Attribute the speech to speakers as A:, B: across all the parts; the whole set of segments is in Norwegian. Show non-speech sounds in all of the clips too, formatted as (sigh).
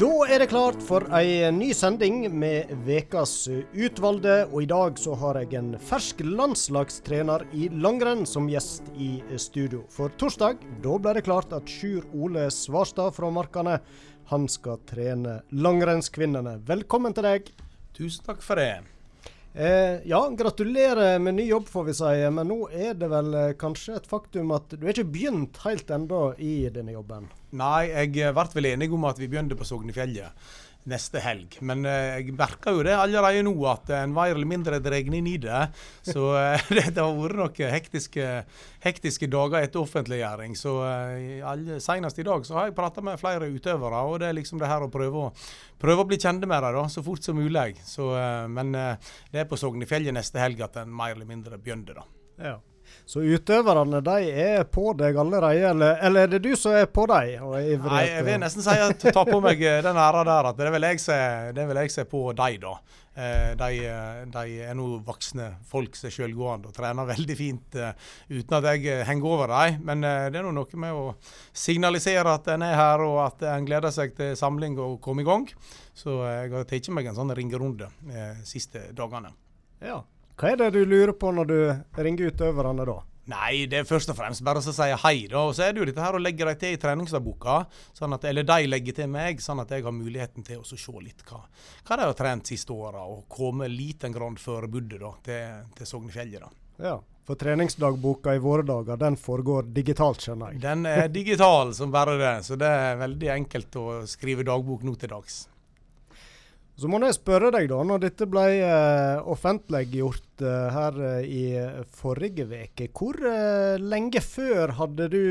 A: Da er det klart for ei ny sending med Vekas utvalgte. Og i dag så har jeg en fersk landslagstrener i langrenn som gjest i studio. For torsdag da ble det klart at Sjur Ole Svarstad fra Markane han skal trene langrennskvinnene. Velkommen til deg.
B: Tusen takk for det.
A: Eh, ja, gratulerer med ny jobb, får vi si. Men nå er det vel eh, kanskje et faktum at du er ikke begynt helt ennå i denne jobben?
B: Nei, jeg ble vel enig om at vi begynte på Sognefjellet neste helg. Men eh, jeg merker jo det allerede nå, at en var eller mindre drar inn i det. Så eh, (laughs) det, har vært noen hektiske, hektiske dager etter offentliggjøring. Så alle, senest i dag så har jeg prata med flere utøvere, og det er liksom det her å prøve å, prøve å bli kjent med dem da, så fort som mulig. Så, eh, men eh, det er på Sognefjellet neste helg at en mer eller mindre begynner, da.
A: Ja. Så utøverne de er på deg allerede, eller, eller er det du som er på dem?
B: Nei, jeg vil nesten si at ta på meg eh, den æra der at det er vel jeg som er på dem, da. Eh, de, eh, de, er nå voksne folk som er sjølgående og trener veldig fint uten at jeg henger over dem. Men det er noe med å signalisere at en er her og at en gleder seg til samling og komme i gang. Så jeg har tatt meg en sånn ringerunde de siste dagene.
A: Ja, hva er det du lurer på når du ringer utøverne da?
B: Nei, det er først og fremst bare å si hei, da. Og så er det jo dette her å legge dem til i treningsdagboka. Sånn at, eller de legger til meg, sånn at jeg har muligheten til å se litt hva, hva de har trent siste åra. Og komme liten grann før buddet da, til, til Sognefjellet. da.
A: Ja, for treningsdagboka i våre dager, den foregår digitalt, skjønner jeg?
B: Den er digital som bare det. Så det er veldig enkelt å skrive dagbok nå til dags.
A: Så må jeg spørre deg, da, når dette ble uh, offentliggjort uh, her uh, i forrige uke, hvor lenge før hadde du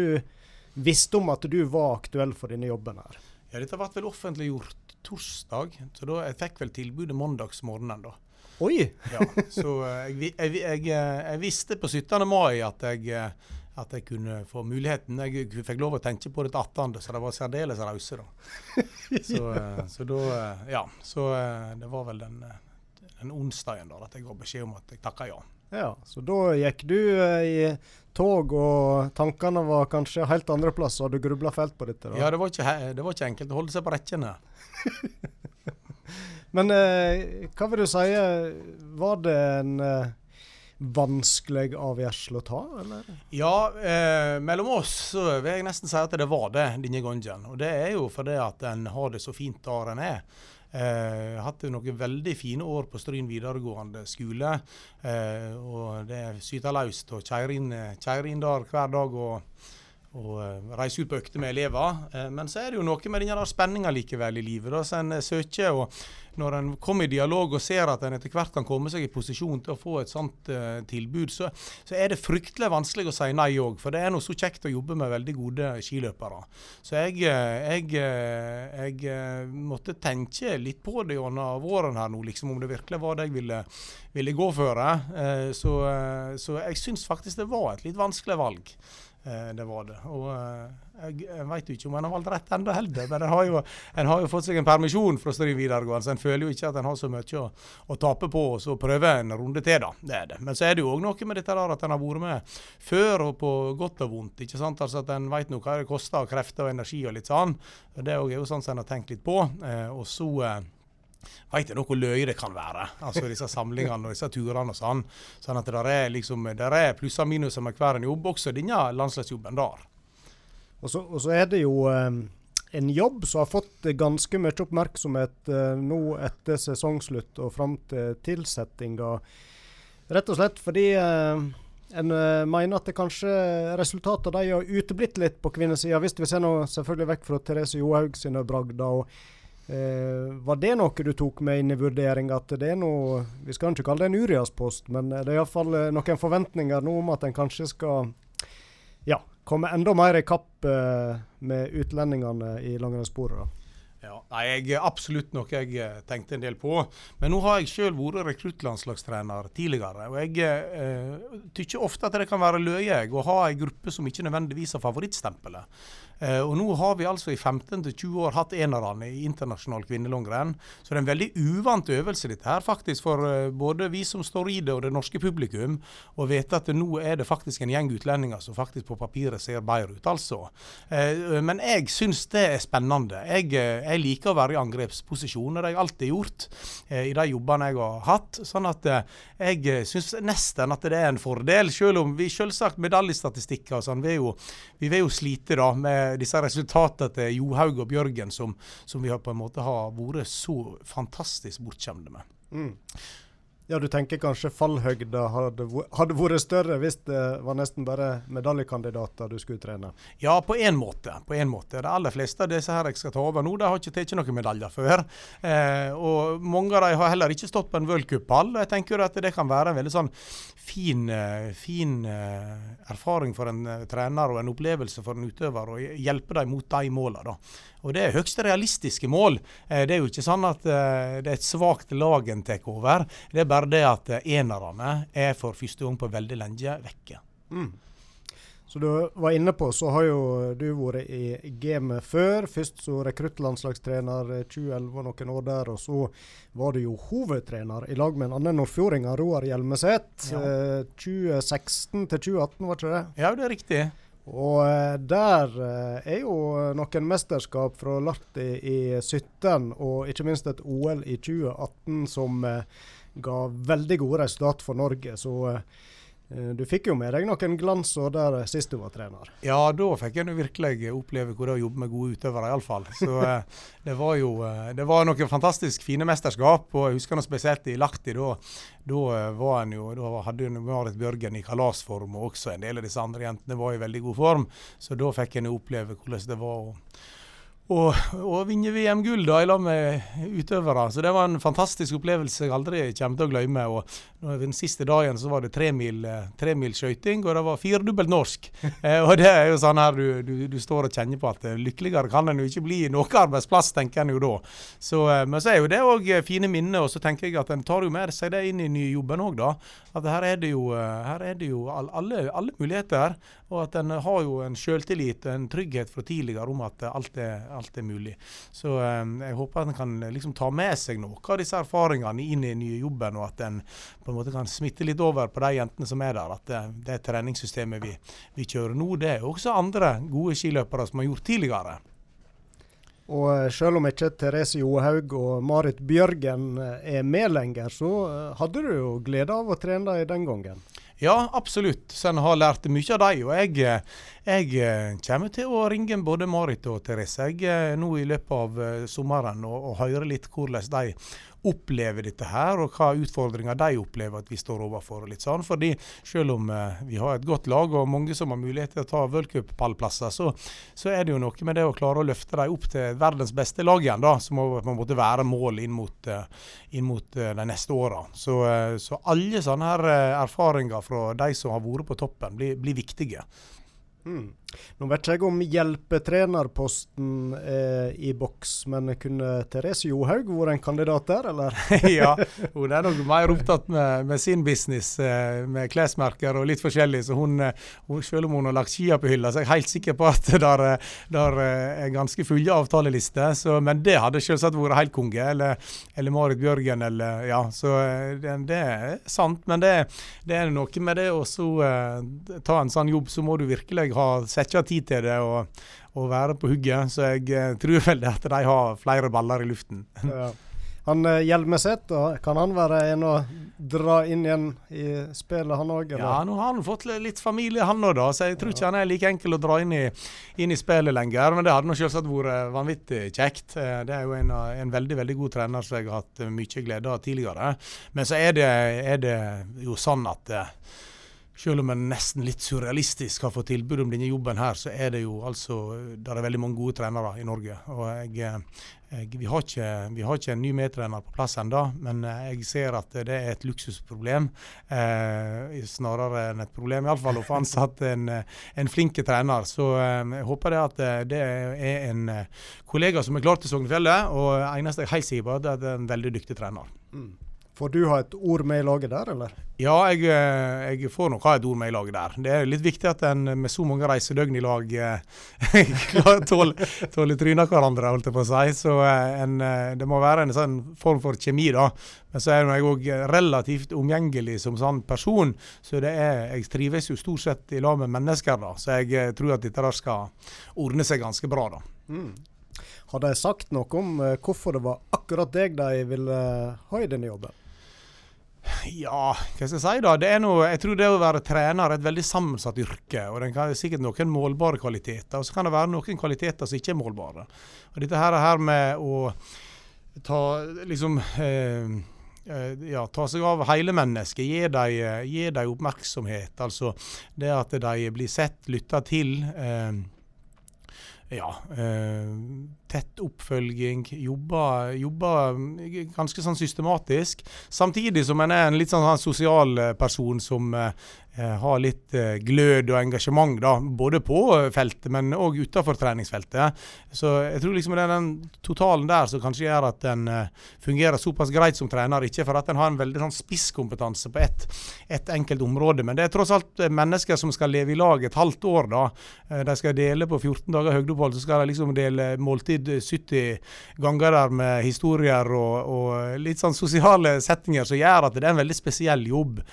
A: visst om at du var aktuell for denne jobben her?
B: Ja, Dette ble vel offentliggjort torsdag, så da jeg fikk vel tilbudet mandagsmorgenen. da.
A: Oi!
B: ja, så jeg, jeg, jeg, jeg, visste på 17. mai at jeg at jeg kunne få muligheten. Jeg fikk lov å tenke på det til 18., så det var særdeles rause, da. (laughs) Så, eh, så, da eh, Ja. Så eh, det var vel den, den onsdagen da at jeg ga beskjed om at jeg takka ja.
A: Ja, Så da gikk du i tog, og tankene var kanskje helt andre plass, og du grubla fælt på dette? da?
B: Ja, det var, ikke, det var ikke enkelt å holde seg på rekkene. (laughs)
A: Men eh, hva vil du si, var det en eh, vanskelig avgjørelse å ta, eller?
B: Ja, eh, mellom oss så vil jeg nesten si at det var det denne gangen. Og det er jo fordi at en har det så fint der en er. Eh, jeg har hatt noen veldig fine år på Stryn videregående skole. Eh, og det syter løst å kjøre inn, inn, der hver dag og, og uh, reise ut på økter med elever. Eh, men så er det jo noe med denne spenninga likevel i livet. Da, så en søker og når en kommer i dialog og ser at en etter hvert kan komme seg i posisjon til å få et sånt uh, tilbud, så, så, er det fryktelig vanskelig å si nei òg. For det er noe så kjekt å jobbe med veldig gode skiløpere. Så jeg, eh, jeg, eh, jeg måtte tenke litt på det gjennom våren her nå, liksom, om det virkelig var det jeg ville, ville gå for. Uh, så, så jeg syns faktisk det var et litt vanskelig valg. Det var det. Og jeg, jeg vet jo ikke om en har valgt rett ennå heller, men en har, jo, en har, jo, fått seg en permisjon fra Stryn videregående, så en føler jo ikke at en har så mye å, å tape på. Og så prøve en runde til, da. Det er det. Men så er det jo òg noe med dette der at en har vært med før og på godt og vondt. ikke sant? Altså At en vet hva det koster av krefter og energi og litt sånn. Det er jo sånn som en har tenkt litt på. Eh, og så veit jeg hvor løye det kan være. Altså disse samlingene og disse turene og sånn. Sånn at det er, liksom, der er plusser og minuser med hver en jobb, også denne landslagsjobben der.
A: Og så, og så er det jo um, en jobb som har fått ganske mye oppmerksomhet uh, nå etter sesongslutt og fram til tilsettinga. Rett og slett fordi uh, en mener at det kanskje resultatet av de har uteblitt litt på kvinnesida, hvis vi ser nå selvfølgelig vekk fra Therese Johaug sine bragder. Eh, var det noe du tok med inn i vurderinga? At det er noe Vi skal ikke kalle det en Urias-post, men det er iallfall eh, noen forventninger nå om at en kanskje skal ja, komme enda mer i kapp eh, med utlendingene i langrennssporet?
B: Ja, nei, jeg absolutt noe jeg eh, tenkte en del på. Men nå har jeg sjøl vært rekruttlandslagstrener tidligere. Og jeg eh, tykker ofte at det kan være løye å ha ei gruppe som ikke nødvendigvis har favorittstempelet. Eh, og nå har vi altså i 15-20 år hatt enerne i internasjonal kvinnelangrenn. Så det er en veldig uvant øvelse dette her, faktisk for eh, både vi som står i det og det norske publikum, å vite at nå er det faktisk en gjeng utlendinger som faktisk på papiret ser bedre ut, altså. Eh, men jeg syns det er spennende. Jeg, jeg, liker å være i angrepsposisjon, det har jeg alltid gjort i de jobbene jeg har hatt. Sånn at jeg syns nesten at det er en fordel, selv om vi selvsagt medaljestatistikker og sånn, vi, vi vil jo slite da med disse resultatene til Johaug og Bjørgen som, som, vi har på en måte har vært så fantastisk bortskjemte med. Mm.
A: Ja, du tenker kanskje fallhøgda hadde, hadde, vært større hvis det var nesten bare medaljekandidater du skulle trene?
B: Ja, på én måte. På en måte. De aller fleste av disse her jeg skal ta over nå, de har ikke tatt noen medaljer før. Eh, og mange av dem har heller ikke stått på en worldcuppall. Jeg tenker at det kan være en veldig sånn fin, eh, fin uh, erfaring for en uh, trener og en opplevelse for en utøver å hjelpe dem mot de målene. Og det er høyst realistiske mål. Eh, det er jo ikke sånn at eh, det er et svakt lag en tar over. Det er bare det at eh, enerne er for første gang på veldig lenge vekke. Mm.
A: Så du var inne på, så har jo du vært i gamet før. Først som rekruttlandslagstrener 2011 og noen år der. Og så var du jo hovedtrener i lag med en annen nordfjording, Roar Hjelmeset. Ja. 2016 til 2018, var ikke det?
B: Ja, det er riktig.
A: Og eh, der eh, er jo noen mesterskap fra Larti i 17, og ikke minst et OL i 2018 som eh, ga veldig gode resultat for Norge. Så du fikk jo med deg noen glansår der sist du var trener?
B: Ja, da fikk jeg virkelig oppleve hvordan å jobbe med gode utøvere, iallfall. Så eh, (laughs) det var jo eh, det var noen fantastisk fine mesterskap. og Jeg husker noe spesielt i Lahti. Da, da var en jo, da hadde Marit Bjørgen i kalasform, og også en del av disse andre jentene var i veldig god form. Så da fikk en oppleve hvordan det var å og, og vinne VM-gull i lag med utøvere. Så det var en fantastisk opplevelse jeg aldri kommer til å glemme. Og den siste dagen så var det tremil tre skøyting, og det var firedobbelt norsk. (laughs) Eh, og det er jo sånn her du, du, du, står og kjenner på at eh, lykkeligere kan en jo ikke bli i noen arbeidsplass, tenker en jo da. Så, eh, men så er jo det òg fine minner, og så tenker jeg at en tar jo med seg det inn i nye jobben òg, da. At her er det jo, her er det jo alle, alle muligheter, og at en har jo en sjøltillit og en trygghet fra tidligere om at alt er alt er mulig. Så um, jeg håper at en kan liksom ta med seg noe av disse erfaringene inn i den nye jobben, og at en på en måte kan smitte litt over på de jentene som er der. At det, det treningssystemet vi, vi kjører nå, det er jo også andre gode skiløpere som har gjort tidligere.
A: Og eh, selv om ikke Therese Johaug og Marit Bjørgen eh, er med lenger, så eh, hadde du jo glede av å trene dem den gangen?
B: Ja, absolutt. Så en har lært mye av dem. Og jeg, jeg, eh, kommer til å ringe både Marit og Therese jeg, eh, nå i løpet av eh, sommeren og, og høre litt hvordan de opplever dette her, og hva utfordringer de opplever at vi står overfor. litt sånn. Fordi Selv om eh, vi har et godt lag og mange som har mulighet til å ta v-cup-pallplasser, så, så, er det jo noe med det å klare å løfte dem opp til verdens beste lag igjen, da, som må på en måte være mål inn mot, uh, inn mot uh, de neste åra. Så, så, alle sånne her erfaringer fra de som har vært på toppen, blir, blir viktige.
A: Mm. Nå vet ikke jeg om hjelpetrenerposten er i boks, men kunne Therese Johaug vært en kandidat der, eller? (laughs)
B: ja, hun er nok mer opptatt med, med, sin business, eh, med klesmerker og litt forskjellig. Så hun, eh, hun, selv om hun har lagt skia på hylla, så er jeg helt sikker på at det en der er ganske fulle avtalelister. Men det hadde selvsagt vært helt konge. Eller, eller Marit Bjørgen, eller Ja, så det, det er sant. Men det, det, er noe med det å ta en sånn jobb, så må du virkelig ha sette av tid til det og, og, være på hugget. Så jeg eh, tror vel at de har flere baller i luften. Ja.
A: Han uh, Hjelmeset, kan han være en å dra inn igjen i spillet, han òg?
B: Ja, nå har han fått litt familie, han òg, så jeg tror ikke han er like enkel å dra inn i, inn i spillet lenger. Men det hadde nå selvsagt vært vanvittig kjekt. Eh, det er jo en, en, veldig veldig god trener som jeg har hatt mye glede av tidligere. Men så er det, er det jo sånn at selv om en nesten litt surrealistisk har fått tilbud om denne jobben her, så er det jo altså Det er veldig mange gode trenere i Norge. Og jeg, jeg, vi, har ikke, vi, har ikke, en ny medtrener på plass ennå, men jeg ser at det er et luksusproblem eh, snarere enn et problem. Iallfall å få ansatt en, en flink trener. Så eh, jeg håper det at det er en kollega som er klar til Sognefjellet. Og eneste jeg er helt sikker på, er at det er en veldig dyktig trener. Mm.
A: Får du ha et ord med i laget der, eller?
B: Ja, jeg, eh, jeg får nok ha et ord med i laget der. Det er litt viktig at en med så mange reisedøgn i lag eh, (laughs) tåler tål tryna hverandre, holdt jeg på å si. Så eh, en, det må være en sånn form for kjemi, da. Men så er jeg òg relativt omgjengelig som sånn person. Så det er, jeg trives jo stort sett i lag med mennesker, da. Så jeg tror at dette der skal ordne seg ganske bra, da. Mm.
A: Har de sagt noe om hvorfor det var akkurat deg de ville ha i denne jobben?
B: Ja, hva skal jeg si da. Det er noe, jeg tror det å være trener er et veldig sammensatt yrke. og Den er sikkert noen målbare kvaliteter, og så kan det være noen kvaliteter som ikke er målbare. Og Dette her, her med å ta liksom eh, eh ja, ta seg av hele mennesket, gi dem, dem oppmerksomhet. Altså det at de blir sett, lytta til. Eh, ja, eh, tett oppfølging. Jobber, jobber, ganske sånn systematisk. Samtidig som en er en litt sånn, sånn sosial person som eh, Eh, ha litt eh, glød og engasjement, da, både på feltet, men òg utenfor treningsfeltet. Så jeg tror liksom det er den totalen der som kanskje gjør at eh, fungerer såpass greit som trener. Ikke for at den har en veldig sånn spisskompetanse på ett et enkelt område, men det er tross alt mennesker som skal leve i lag et halvt år. da. De skal dele på 14 dager høydeopphold, så skal de liksom dele måltid 70 ganger der med historier og, og litt sånn sosiale settinger som gjør at det er en veldig spesiell jobb.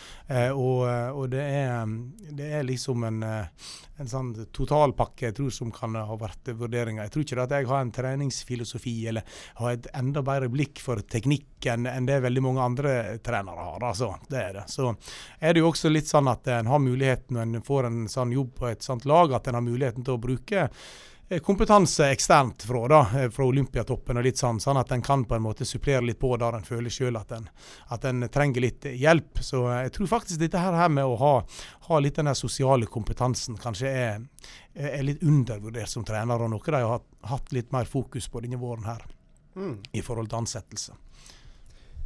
B: Og, og det er er, det er liksom en, eh, en sånn totalpakke jeg tror som kan ha vært vurderinga. Jeg tror ikke at jeg har en treningsfilosofi eller har et enda bedre blikk for teknikk enn det veldig mange andre trenere har. Altså, det er det. Så er det jo også litt sånn at en har muligheten når en får en sånn jobb på et sånt lag, at en har muligheten til å bruke kompetanse eksternt fra, da, eh, fra Olympiatoppen og litt sånn, sånn at en kan på en måte supplere litt på der en føler sjøl at, at en trenger litt hjelp. Så eh, jeg tror faktisk dette her med å ha, ha litt den sosiale kompetansen kanskje er, er, litt undervurdert som trener, og noe de har hatt litt mer fokus på denne våren her mm. i forhold til ansettelse.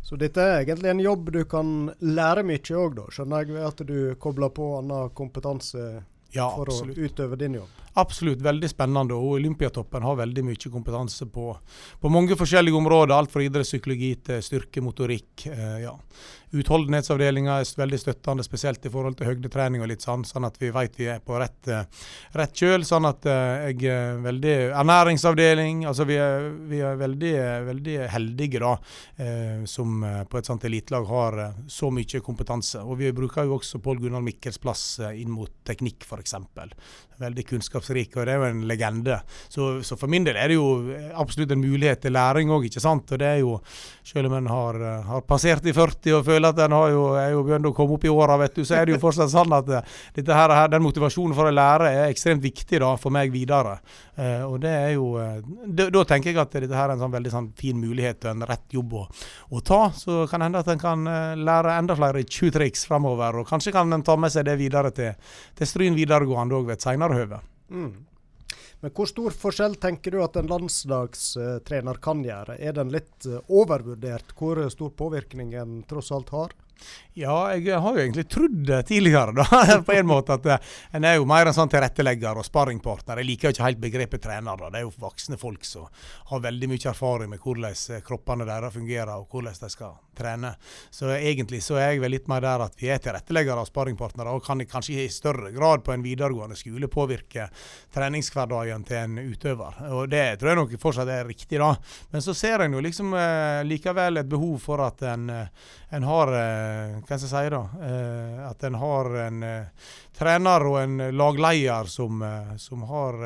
A: Så dette er egentlig en jobb du kan lære mye òg, da? Skjønner jeg ved at du kobler på annen kompetanse ja, for absolutt. å utøve din jobb?
B: Absolutt, veldig spennende. Og Olympiatoppen har veldig mye kompetanse på, på mange forskjellige områder. Alt fra idrettspsykologi til styrkemotorikk. Eh, ja. Utholdenhetsavdelinga er veldig støttende, spesielt i forhold til høydetrening og litt sånn, sånn at vi vet vi er på rett, eh, rett kjøl. Sånn at eh, jeg er veldig Ernæringsavdeling. Altså vi er, vi er veldig, veldig, heldige da, eh, som eh, på et sånt elitelag har så mye kompetanse. Og vi bruker jo også Pål Gunnar Mikkels plass inn mot teknikk, f.eks. Veldig kunnskapsrik, og det er jo en legende. Så, så, for min del er det jo absolutt en mulighet til læring òg, ikke sant. Og det er jo, selv om en har, har passert i 40 og føler at en jo, er jo begynt å komme opp i åra, så er det jo fortsatt sånn at uh, dette her, den motivasjonen for å lære er ekstremt viktig da, for meg videre. Uh, og det er jo, uh, Da tenker jeg at dette her er en sånn veldig sånn fin mulighet og en rett jobb å, å ta. Så kan det hende at en kan lære enda flere tjuvtriks framover, og kanskje kan en ta med seg det videre til, til Stryn videregående òg ved et seinere høve. Mm.
A: Men hvor stor forskjell tenker du at en landslagstrener kan gjøre? Er den litt eh, overvurdert hvor stor påvirkning en tross alt har?
B: Ja, jeg har jo egentlig trodd det tidligere, da, (laughs) på en måte. At uh, en er jo mer en sånn tilrettelegger og sparringpartner. Jeg liker jo ikke helt begrepet trener. da. Det er jo voksne folk som har veldig mye erfaring med hvordan eh, kroppene deres fungerer, og hvordan de skal trene. Så egentlig så er jeg vel litt mer der at vi er tilretteleggere og sparringpartnere, og kan kanskje i større grad på en videregående skole påvirke treningshverdagen til en utøver. Og det tror jeg nok fortsatt er riktig, da. Men så ser en jo liksom uh, likevel et behov for at en, en har hva skal jeg si da, eh, at en har en eh, trener og en lagleder som, eh, som har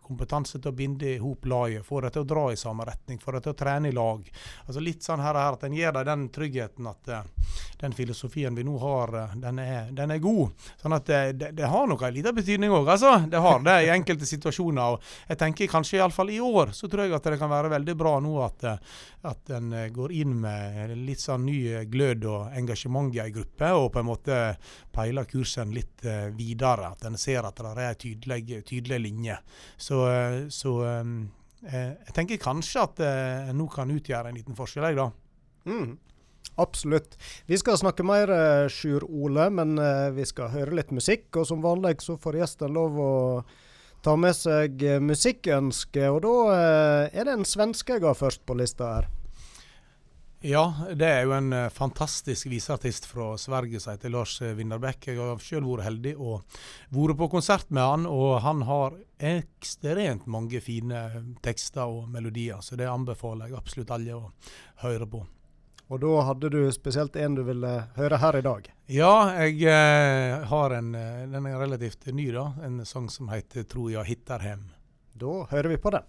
B: kompetanse til å binde i hop laget, få det til å dra i samme retning, få det til å trene i lag. Altså Litt sånn her, her at en gir dem den tryggheten at den filosofien vi nå har, eh, den er, den er god. Sånn at det, det, har nok en liten betydning òg, altså. Det har det i enkelte situasjoner. og Jeg tenker kanskje iallfall i år så tror jeg at det kan være veldig bra nå at, eh, at en går inn med litt sånn ny glød og engasjement i ei gruppe, og på en måte peiler kursen litt videre. At en ser at det er ei tydelig, tydelig linje. Så, så jeg tenker kanskje at en nå kan utgjøre en liten forskjell, jeg, da.
A: Mm. Absolutt. Vi skal snakke mer, Sjur Ole, men vi skal høre litt musikk. Og som vanlig så får gjesten lov å ta med seg musikkønske. Og da er det en svenske jeg har først på lista her.
B: Ja, det er jo en fantastisk viseartist fra Sverige som heter Lars Winnerbäck. Jeg har selv vært heldig og vært på konsert med han, og han har ekstremt mange fine tekster og melodier. Så det anbefaler jeg absolutt alle å høre på.
A: Og da hadde du spesielt en du ville høre her i dag?
B: Ja, jeg eh, har en eh, Den er relativt ny, da. En sang som heter 'Tror jeg hittar hem'.
A: Da hører vi på den.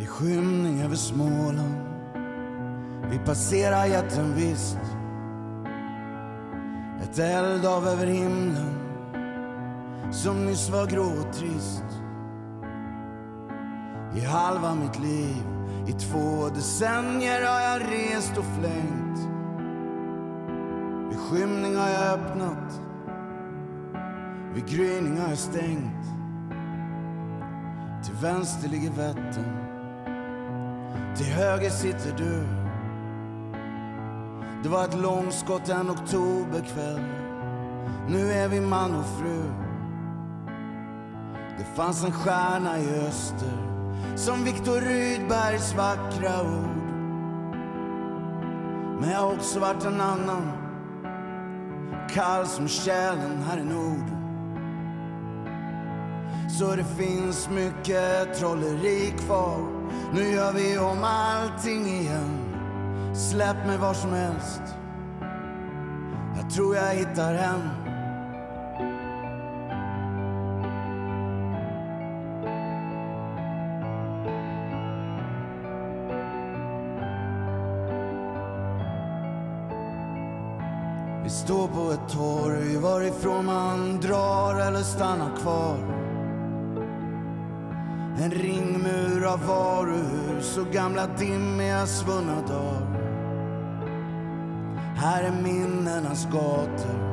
C: Det är skymning över Småland Vi passerar jätten visst ett eldhav över himlen som nyss var grå och trist. I halva mitt liv, i två decennier har jag rest och flängt. Vid skymning har jag öppnat, vid gryning har jag stängt. Till vänster ligger Vättern, till höger sitter du. Det var ett långskott en oktoberkväll. Nu är vi man och fru. Det fanns en stjärna i öster som Viktor Rydbergs vackra ord. Men jag har också varit en annan kall som kärlen här i nord. Så det finns mycket trolleri kvar. Nu gör vi om allting igen. Släpp mig var som helst. Jag tror jag hittar hem. Vi står på ett torg varifrån man drar eller stannar kvar. En ringmur av varuhus och gamla dimmiga svunna dagar. Här är minnenas gator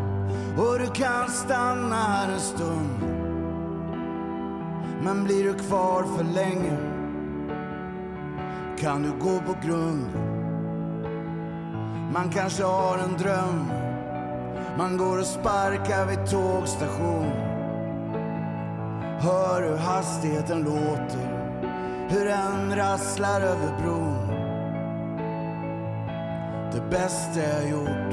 C: och du kan stanna här en stund. Men blir du kvar för länge kan du gå på grund. Man kanske har en dröm. Man går och sparkar vid tågstation. Hör hur hastigheten låter, hur den rasslar över bron det bästa jag gjort.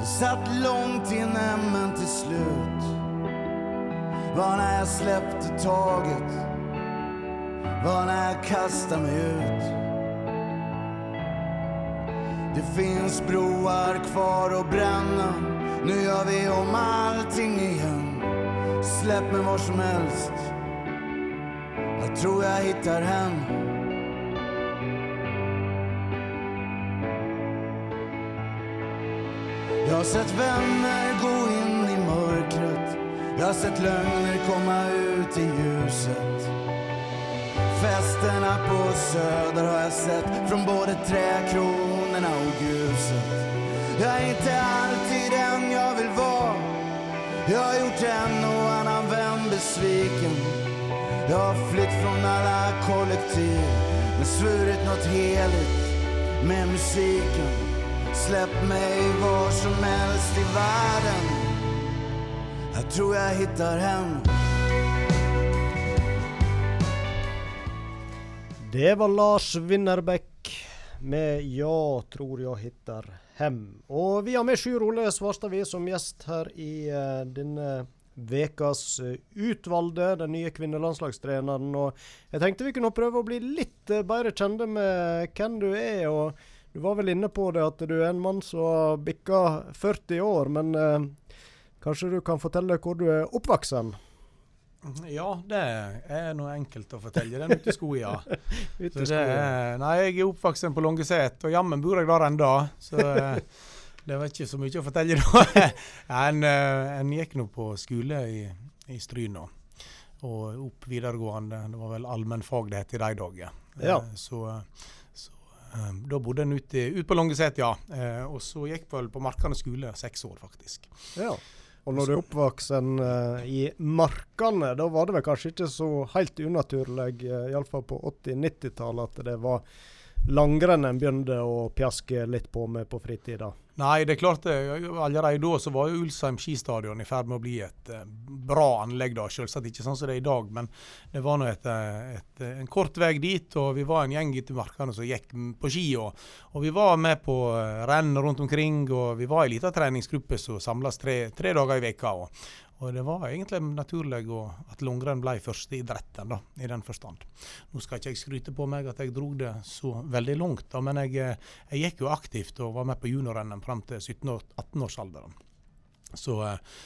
C: Det satt långt inne men till slut var när jag släppte taget, var när jag kastade mig ut. Det finns broar kvar att bränna, nu gör vi om allting igen. Släpp mig var som helst, jag tror jag hittar hem. Jag har sett vänner gå in i mörkret. Jag har sett lögner komma ut i ljuset. Festerna på Söder har jag sett från både träkronorna och gruset. Jag är inte alltid Jag har gjort en och annan vän besviken. Jag har flytt från alla kollektiv men svurit något heligt med musiken. Släpp mig var som helst i världen. Jag tror jag hittar hem.
A: Det var Lars Winnerbäck med 'Jag tror jag hittar hem'. Og vi har med Sjur Ole Svarstadvi som gjest her i uh, denne vekas uh, utvalgte, den nye kvinnelandslagstreneren. Og jeg tenkte vi kunne prøve å bli litt uh, bedre kjente med hvem du er. og Du var vel inne på det at du er en mann som bikka 40 år, men eh, kanskje du kan fortelle hvor du er oppvoksen?
B: Ja, det er noe enkelt å fortelle. Den ute i (laughs) ute i nei, jeg er oppvokst på Longeset, og jammen bor jeg der ennå. Så eh, det var ikke så mye å fortelle da. (laughs) en, eh, en gikk nå på skole i, i Stryn og opp videregående. Det var vel allmennfag det het i de dager.
A: Ja.
B: Så, så, da bodde en ute ut på Longeset, ja. Og så gikk vel på Markane skole seks år, faktisk.
A: Ja. Og når du er oppvoksen uh, i markene, da var det vel kanskje ikke så helt unaturlig, uh, iallfall på 80-90-tallet, at det var langrenn en begynte å pjaske litt på med på fritida?
B: Nei, det er klart det. Allerede da så var jo Ulsheim skistadion i ferd med å bli et eh, bra anlegg. da, Selvsagt ikke sånn som det er i dag, men det var nå eh, eh, en kort vei dit. og Vi var en gjeng ute i markene som gikk på ski. Og, og, vi var med på renn rundt omkring. og Vi var ei liten treningsgruppe som samles tre, tre dager i veka, og, og det var egentlig naturlig at langrenn ble førsteidretten, da, i den forstand. Nå skal ikke jeg skryte på meg at jeg dro det så veldig langt, da, men jeg, jeg, gikk jo aktivt og var med på juniorrennet fram til 17-18-årsalderen. Så,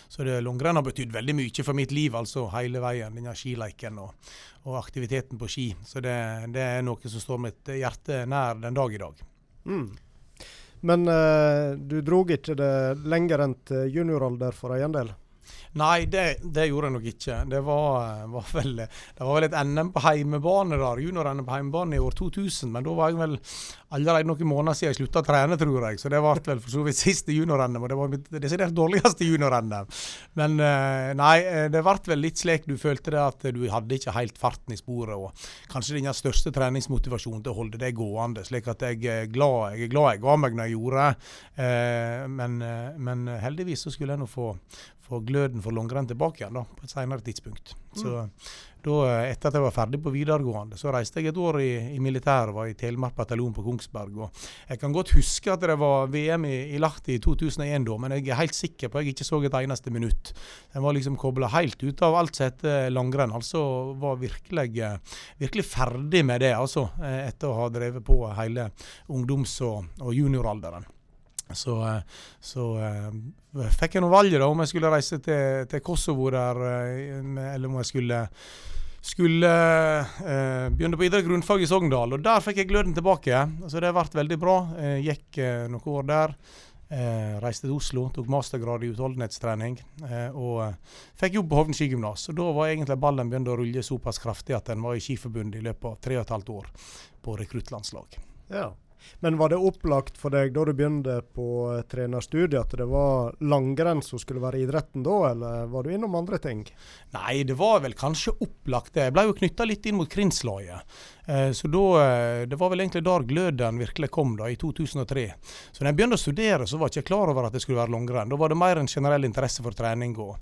B: så det langrenn har betydd veldig mye for mitt liv, altså hele veien. Denne skileiken og, og aktiviteten på ski. Så det, det, er noe som står mitt hjerte nær den dag i dag.
A: Mm. Men uh, du drog ikke det lenger enn til junioralder for en del?
B: Nei, det, det, gjorde jeg nok ikke. Det var, var, vel, det var vel et NM på heimebane der, junior-NM på heimebane i år 2000. Men da var jeg vel allerede noen måneder siden jeg slutta å trene, tror jeg. Så det ble vel for så vidt siste junior-NM, og det var mitt desidert dårligste junior-NM. Men eh, nei, eh, det ble vel litt slik du følte det at du hadde ikke helt farten i sporet. Og kanskje din største treningsmotivasjon til å holde det gående. Slik at jeg er glad jeg, er glad jeg ga meg når jeg gjorde det. Eh, men, men heldigvis så skulle jeg nå få få gløden for langrenn tilbake igjen da, på et senere tidspunkt. Mm. Så da, Etter at jeg var ferdig på videregående, så reiste jeg et år i, i militæret. Var i Telemark bataljon på Kongsberg. og Jeg kan godt huske at det var VM i, i Lahti i 2001 da, men jeg er helt sikker på at jeg ikke så et eneste minutt. Jeg var liksom kobla helt ut av alt som heter langrenn. Altså var virkelig, virkelig ferdig med det, altså. Etter å ha drevet på hele ungdoms- og, og junioralderen. Så, eh, så uh, fikk jeg noe valg da, om jeg skulle reise til, til Kosovo der, uh, eller om jeg skulle, skulle uh, begynne på idrett grunnfag i Sogndal. Og der fikk jeg gløden tilbake. Så det ble veldig bra. Jeg gikk noen år der. reiste til Oslo, tok mastergrad i utholdenhetstrening og fikk jobb på Hovden skigymnas. Da var egentlig ballen begynt å rulle såpass kraftig at en var i Skiforbundet i løpet av tre og et halvt år på rekruttlandslag.
A: Ja. Men var det opplagt for deg da du begynte på eh, trenerstudiet at det var langrenn som skulle være idretten da, eller var du innom andre ting?
B: Nei, det var vel kanskje opplagt det. Jeg ble jo knytta litt inn mot Krinslaget. Eh, så da, eh, Det var vel egentlig der gløden virkelig kom, da, i 2003. Så da jeg begynte å studere, så var jeg ikke klar over at det skulle være langrenn. Da var det mer en generell interesse for trening og,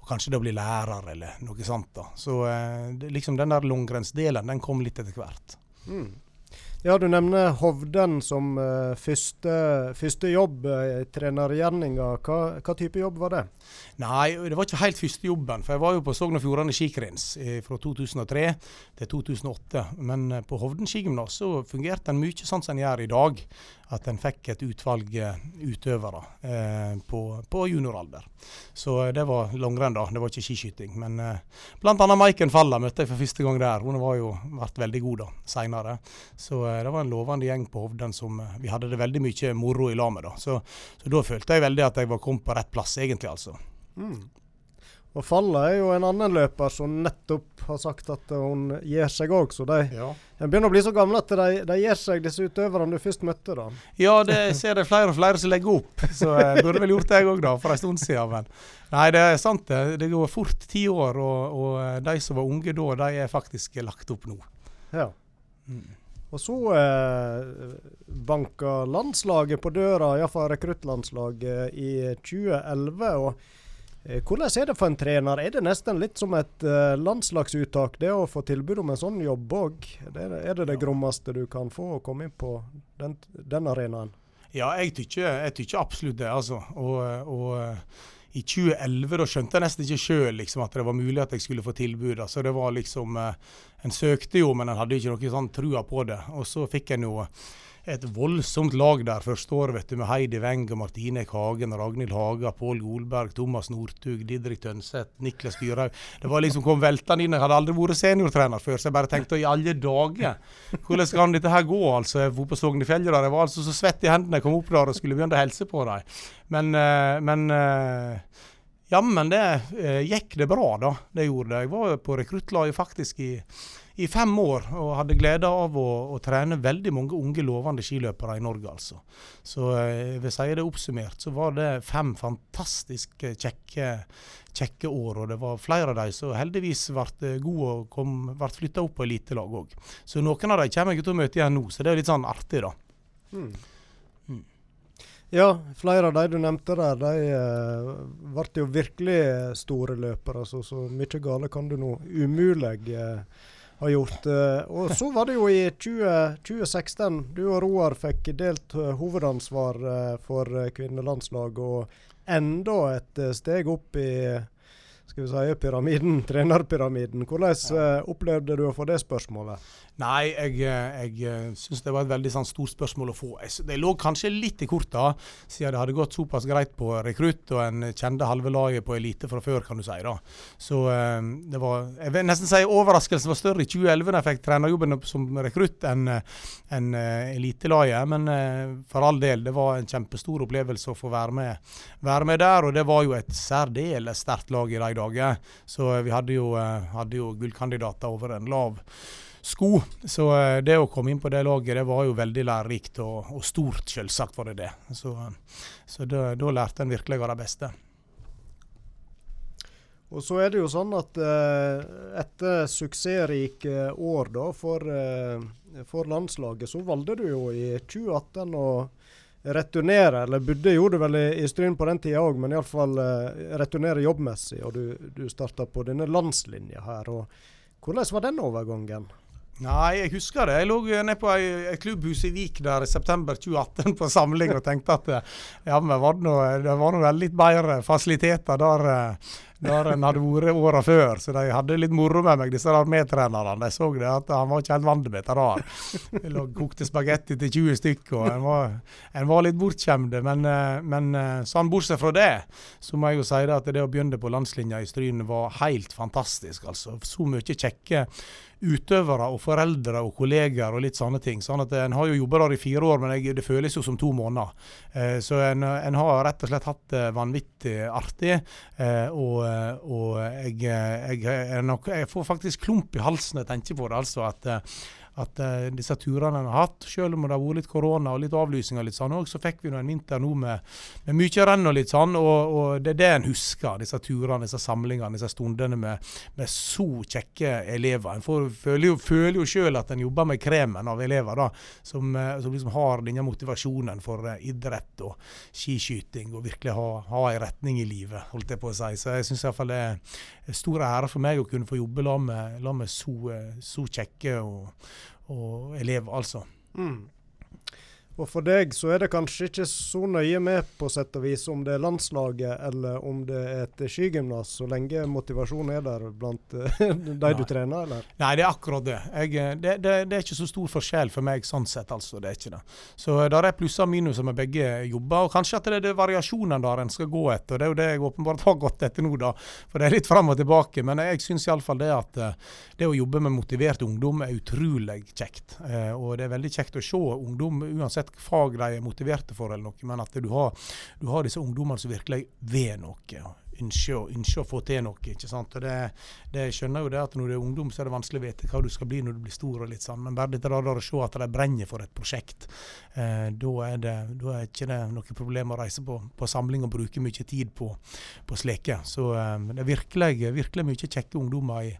B: og kanskje å bli lærer eller noe sånt. da. Så liksom den der langrennsdelen, den kom litt etter hvert. Mm.
A: Ja, Du nevner Hovden som uh, første, første, jobb i uh, trenergjerninga. Hva, hva, type jobb var det?
B: Nei, det var ikke helt første jobben. For jeg var jo på Sogn og Fjordane skikrins eh, fra 2003 til 2008. Men på Hovden skigymnas fungerte den mye sånn som den gjør i dag at en fikk et utvalg eh, utøvere eh, på, på, junioralder. Så eh, det var langrenn, da. Det var ikke skiskyting. Men eh, bl.a. Maiken Falla møtte jeg for første gang der. Hun var jo vært veldig god da, seinere. Så eh, det var en lovende gjeng på Hovden som eh, vi hadde det veldig mye moro i lag med. da. Så, så, da følte jeg veldig at jeg var kommet på rett plass, egentlig, altså. Mm.
A: Og Falla er jo en annen løper som nettopp har sagt at hun gir seg òg, så de ja. begynner å bli så gamle at de, de gir seg, disse utøverne du først møtte. da.
B: Ja, det ser jeg flere og flere som legger opp, så jeg burde vel gjort det jeg òg for en stund siden. Men nei, det er sant det. Det går fort ti år, og, og, eh, de som var unge da, de er faktisk lagt opp nå.
A: Ja. Mm. Og så eh, banka landslaget på døra, iallfall rekruttlandslaget, i 2011. og Eh, hvordan er det for en trener? Er det nesten litt som et uh, landslagsuttak, det å få tilbud om en sånn jobb òg? Er det det grommeste du kan få å komme inn på den, den arenaen?
B: Ja, jeg tykker absolutt det, altså. Og, og i 2011 da skjønte jeg nesten ikke sjøl liksom, at det var mulig at jeg skulle få tilbud. Så det var liksom eh, en søkte jo, men en hadde ikke noe sånn trua på det. Og så fikk en jo et voldsomt lag der første året, vet du, med Heidi Weng Martine Kagen, Ragnhild Haga, Pål Golberg, Thomas Northug, Didrik Tønseth, Niklas Dyrhaug. Det var liksom kom veltende inn. Jeg hadde aldri vært seniortrener før, så jeg bare tenkte i alle dager Hvordan kan dette her gå? altså? Jeg var på Sognefjellet der, jeg var altså så svett i hendene jeg kom opp der og skulle begynne å helse på dem. Men, eh, men eh, jammen det eh, gikk det bra, da. Det gjorde det. Jeg var på rekruttlaget faktisk i i fem år og hadde glede av å, å, trene veldig mange unge, lovende skiløpere i Norge. altså. Så eh, jeg vil si det oppsummert, så var det fem fantastisk kjekke, kjekke år. Og det var flere av de som heldigvis ble gode og kom, ble flytta opp på elitelag òg. Så noen av de kommer jeg til å møte igjen nå, så det er litt sånn artig, da. Mm.
A: Mm. Ja, flere av de du nevnte der, de uh, ble jo virkelig store løpere. Så, så mye gale kan du nå umulig uh, har gjort. Eh, og så var det jo i 20, 2016 du og Roar fikk delt eh, hovedansvar eh, for kvinnelandslaget, og enda et steg opp i skal vi si, pyramiden, (laughs) trenerpyramiden. Hvordan ja. opplevde du å få det spørsmålet?
B: Nei, jeg, eh, jeg eh, syns det var et veldig sånn, stort spørsmål å få. Det lå kanskje litt i korta, siden det hadde gått såpass greit på rekrutt, og en kjente halve laget på elite fra før, kan du si. da. Så eh, det var Jeg vil nesten si overraskelsen var større i 2011 da jeg fikk trenerjobben som rekrutt enn en, elitelaget. Men for all del, det var en kjempestor opplevelse å få være med, være med der. Og det var jo et særdeles sterkt lag i de dager. Så vi hadde jo, hadde jo gullkandidater over en lav sko. Så eh, det å komme inn på det laget, det var jo veldig lærerikt og, og stort, selvsagt var det det. Så, så da, da lærte en virkelig av det beste.
A: Og så er det jo sånn at eh, etter suksessrike år da for, eh, for, landslaget, så valgte du jo i 2018 å returnere, eller Budde gjorde vel i, i Stryn på den tida òg, men iallfall eh, returnere jobbmessig. Og du, du starta på denne landslinja her. og Hvordan var den overgangen?
B: Nei, jeg husker det. Jeg lå nede på et klubbhus i Vik der i september 2018 på samling og tenkte at ja, men var det, noe, det var noe litt bedre fasiliteter der, der en hadde vært åra før. Så de hadde litt moro med meg, disse armétrenerne. Jeg så det at han var ikke helt vant med dette der. Lå kokte spagetti til 20 stykker, og en var, en var litt bortskjemt. Men, men sånn bortsett fra det, så må jeg jo si det at det å begynne på landslinja i Stryn var helt fantastisk. altså. Så mye kjekke utøvere og foreldre og kolleger og litt sånne ting. sånn at En har jo jobba der i fire år, men jeg, det føles jo som to måneder. Eh, så en, en, har rett og slett hatt det vanvittig artig. Eh, og, og jeg, jeg, jeg, nok, jeg, får faktisk klump i halsen når jeg tenker på det. altså at at uh, disse turene en har hatt, selv om det har vært litt korona og litt avlysning, og litt sånn også, så fikk vi nå en vinter nå med, med mye renn og litt sånn. Og, og, det er det en husker, disse turene, disse samlingene, disse stundene med, med så kjekke elever. En føler jo, føler selv at en jobber med kremen av elever da, som, uh, som liksom har denne motivasjonen for uh, idrett og skiskyting, og virkelig ha, ha en retning i livet, holdt jeg på å si. Så jeg syns iallfall det er stor ære for meg å kunne få jobbe sammen med, med så, så kjekke og og elever, altså. Mm.
A: Og For deg så er det kanskje ikke så nøye med på sett og vis om det er landslaget eller om det er et skigymnas, så lenge motivasjonen er der blant eh, (laughs) de du trener, eller?
B: Nei, det er akkurat det. Jeg, eh, det, det. det, er ikke så stor forskjell for meg sånn sett, altså. Det er ikke det. Så eh, der er plusser og minuser med begge jobber. Og kanskje at det er det variasjonen der en skal gå etter. Det er jo det jeg åpenbart har gått etter nå, da. For det er litt fram og tilbake. Men jeg syns iallfall det at det å jobbe med motivert ungdom er utrolig kjekt. Og det er veldig kjekt å se ungdom uansett fag de er motiverte for, eller noe, men at du har, du har disse ungdommene som virkelig vil noe. Ønsker, å få til noe. ikke sant? Og det, det skjønner jo det at Når du er ungdom, så er det vanskelig å vite hva du skal bli når du blir stor. og litt sånn, Men bare dette der å se at de brenner for et prosjekt, eh, da, er det, da er ikke det noe problem å reise på, på samling og bruke mye tid på, på slike. Så eh, det er virkelig, virkelig mye kjekke ungdommer i,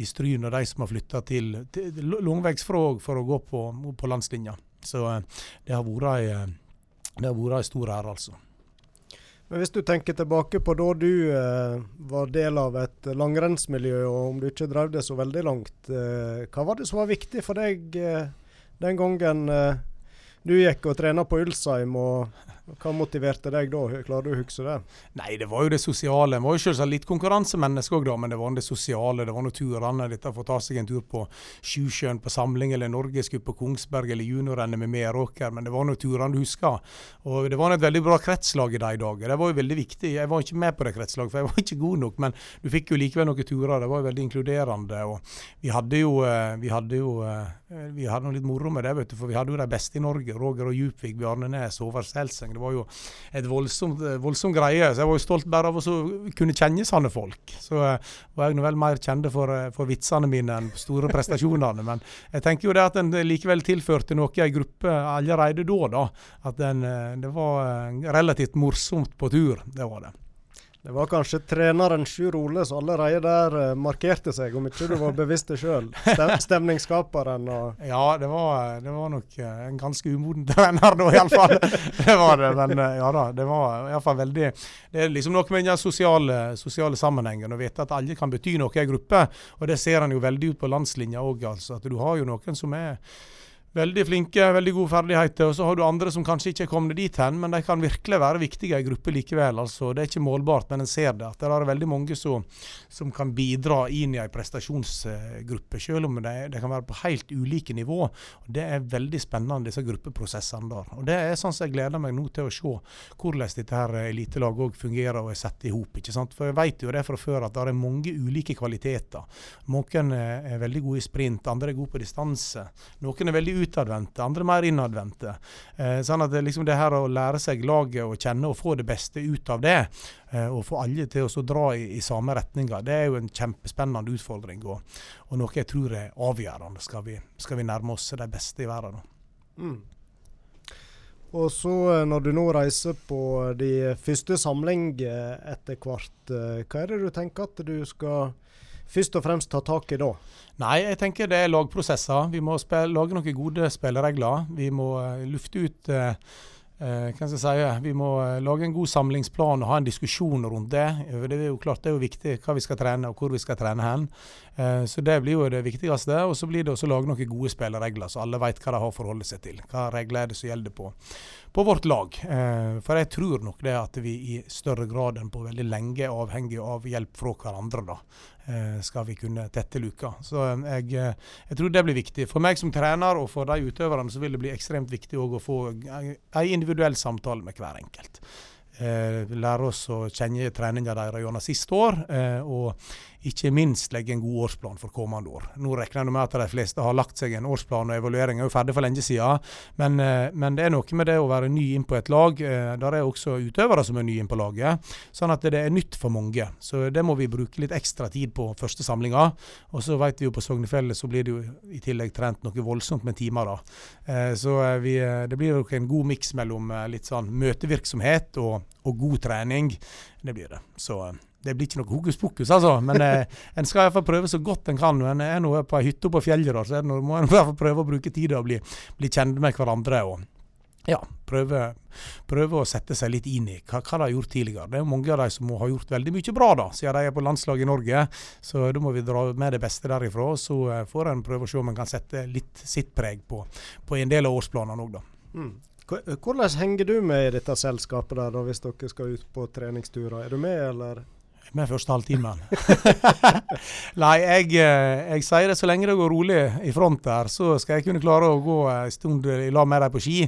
B: i Stryn, og de som har flytta til, til langveisfra for å gå på, på landslinja. Så eh, det har vært ei, eh, ei stor ære, altså.
A: Men Hvis du tenker tilbake på da du eh, var del av et langrennsmiljø, og om du ikke drev det så veldig langt, eh, hva var det som var viktig for deg eh, den gangen eh, du gikk og trena på Ulsheim, og Hva motiverte deg da? Klarer du å huske det?
B: Nei, det var jo det sosiale. Det var jo selvsagt litt konkurransemenneske òg, men det var det sosiale. Det var noen turene. Dette å få ta seg en tur på Sjusjøen på samling, eller Norgescup på Kongsberg, eller juniorrennet med Meråker. Men det var noen turene du husker. Og det var et veldig bra kretslag i de dager. Det var jo veldig viktig. Jeg var ikke med på det kretslaget, for jeg var ikke god nok. Men du fikk jo likevel noen turer. Det var jo veldig inkluderende. Og vi hadde jo, eh, vi hadde jo eh, vi hadde noe litt moro med det, vet du, for vi hadde jo de beste i Norge. Roger og Djupvik, Bjarne Næs, Håvard Selseng det var jo et voldsomt, voldsom greie. Så jeg var jo stolt bare av å kunne kjenne sånne folk. Så uh, var jeg nå vel mer kjent for, uh, for vitsene mine enn store prestasjonene. Men jeg tenker jo det at en likevel tilførte noe i ei gruppe allerede da. da. At den, uh, det var relativt morsomt på tur. Det var det.
A: Det var kanskje treneren Sjur Ole som allerede der uh, markerte seg, om ikke du var bevisst det sjøl. Stem, (laughs) stemningsskaperen og
B: Ja, det var, det var nok uh, en ganske umoden (laughs) trener da, iallfall. (laughs) det var det. Men ja da, det var iallfall veldig Det er liksom noe med den sosiale, sosiale sammenhengen å vite at alle kan bety noe i en gruppe. Og det ser en jo veldig ut på landslinja òg, altså. At du har jo noen som er veldig flinke, veldig gode ferdigheter. Og så har du andre som kanskje ikke er kommet dit hen, men de kan virkelig være viktige i gruppe likevel. altså. Det er ikke målbart, men en ser det. At det er veldig mange som, som kan bidra inn i en prestasjonsgruppe, selv om de, de, kan være på helt ulike nivå. Og Det er veldig spennende, disse gruppeprosessene der. Og Det er sånn som jeg gleder meg nå til å se hvordan dette her elitelaget òg fungerer og er satt i hop. For jeg vet jo det fra før at det er mange ulike kvaliteter. Noen er veldig gode i sprint, andre er gode på distanse. Noen er veldig utadvendte, andre mer innadvendte. Eh, sånn at det, liksom det her å lære seg laget og kjenne og få det beste ut av det, eh, og få alle til å dra i, i samme retninger, det er jo en kjempespennende utfordring. Og, og noe jeg tror er avgjørende skal vi, skal vi nærme oss de beste i verden. Mm.
A: Og så eh, når du nå reiser på de første samling eh, etter hvert, eh, hva er det du tenker at du skal først og fremst ta tak i da?
B: Nei, jeg tenker det er lagprosesser. Vi må lage noen gode spilleregler. Vi må uh, lufte ut skal jeg si, Vi må lage en god samlingsplan og ha en diskusjon rundt det. Det er jo klart det er jo viktig hva vi skal trene og hvor vi skal trene hen. så Det blir jo det viktigste. Og så blir det også å lage noen gode spilleregler, så alle vet hva de har å forholde seg til. Hva regler er det som gjelder på på vårt lag. Eh, for jeg tror nok det at vi i større grad enn på veldig lenge er avhengig av hjelp fra hverandre. da, eh, Skal vi kunne tette luka. Så eh, jeg, eh, jeg, tror det blir viktig. For meg som trener og for de utøverne så vil det bli ekstremt viktig å få en individuell samtale med hver enkelt. Eh, lære oss å kjenne treninga deres gjennom siste år. Eh, og ikke minst legge en god årsplan for kommende år. Nå regner jeg med at de fleste har lagt seg en årsplan, og evalueringen er jo ferdig for lenge siden. Men, eh, men, det er noe med det å være ny inn på et lag. Eh, der er også utøvere som er nye inn på laget. Sånn at det er nytt for mange. Så det må vi bruke litt ekstra tid på første samlinga. Og så vet vi jo på Sognefjellet så blir det jo i tillegg trent noe voldsomt med timer. da. Eh, så vi, det blir nok en god miks mellom litt sånn møtevirksomhet og, og god trening. Det blir det. Så det blir ikke noe hokus pokus, altså. Men eh, en skal iallfall prøve så godt en kan. En er nå på ei hytte på fjellet, da, så noe, må en i hvert fall prøve å bruke tida og bli, bli kjent med hverandre. og ja, prøve, prøve, å sette seg litt inn i hva, hva de har gjort tidligere. Det er jo mange av de som har gjort veldig mye bra, da, siden de er på landslaget i Norge. Så da må vi dra med det beste derifra. Så uh, får en prøve å se om en kan sette litt sitt preg på, på en del av årsplanene òg, da. Mm.
A: Hvordan henger du med i dette selskapet der, da, hvis dere skal ut på treningsturer? Er du med, eller?
B: Med første halvtimen. (laughs) Nei, jeg, eh, jeg, sier det så lenge det går rolig i front der, så skal jeg kunne klare å gå en stund i lag med dem på ski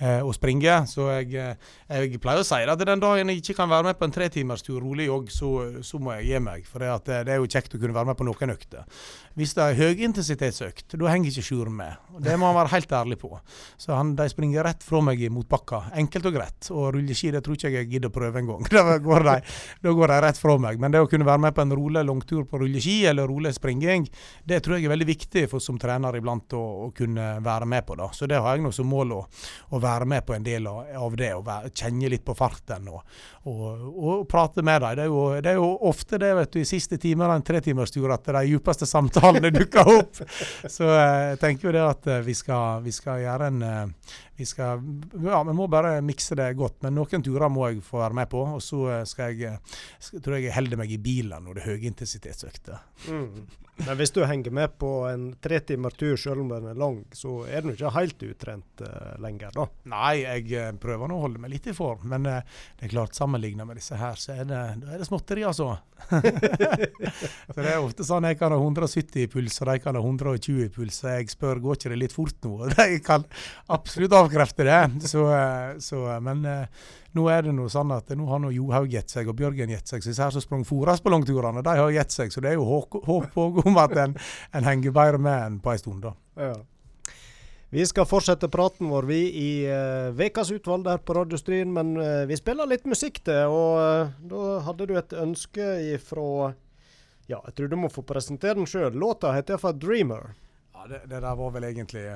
B: eh, og springe. Så jeg, eh, jeg, pleier å si at den dagen jeg ikke kan være med på en tretimerstur rolig jogg, så, så, må jeg gi meg. For det, det, er jo kjekt å kunne være med på noen økter. Hvis det er høyintensitetsøkt, da henger ikke Sjur med. Det må han være helt ærlig på. Så han, De springer rett fra meg i motbakka. Enkelt og greit. Og rulleski det tror ikke jeg jeg gidder å prøve engang. (laughs) Da, da går de rett fra meg. Men det å kunne være med på en rolig langtur på rulleski eller rolig springing, det tror jeg er veldig viktig for som trener iblant å, å kunne være med på. da. Så det har jeg nå som mål å, å, være med på en del av, av det. og være, Kjenne litt på farten og, og, og prate med dem. Det er, jo, det er jo ofte det vet du, i siste time av en tretimerstur at de djupeste samtalene (laughs) dukker opp. Så eh, jeg tenker jo det at eh, vi skal, vi skal gjøre en eh, vi skal, ja, Vi må bare mikse det godt. Men noen turer må jeg få være med på. Og så skal jeg, skal, tror jeg jeg holder meg i bilen når det er høyintensitetsøkter. Mm.
D: Men hvis du henger med på en tre timer tur selv om den er lang, så er du ikke helt utrent uh, lenger, da?
B: Nei, jeg uh, prøver nå å holde meg litt i form. Men uh, det er klart, sammenligna med disse her, så er det, er det småtteri, altså. (laughs) så det er ofte sånn jeg kan ha 170 i puls, og de kan ha 120 i puls. Så jeg spør går ikke det litt fort nå. Og (laughs) de kan absolutt avkrefte det. Så, så men nå er det noe sånn at nå har nå Johaug gitt seg, og Bjørgen gitt seg. Så disse her som sprang Foras på langturene, de har gitt seg. Så det er jo håp om at en, en, henger bedre med enn på en stund, da.
D: Ja. Vi skal fortsette praten vår vi i uh, utvalg der på Radiostrien, men uh, vi spiller litt musikk til. Og uh, da hadde du et ønske ifra Ja, jeg tror du må få presentere den sjøl. Låta heter iallfall 'Dreamer'.
B: Ja, det, det, der var vel egentlig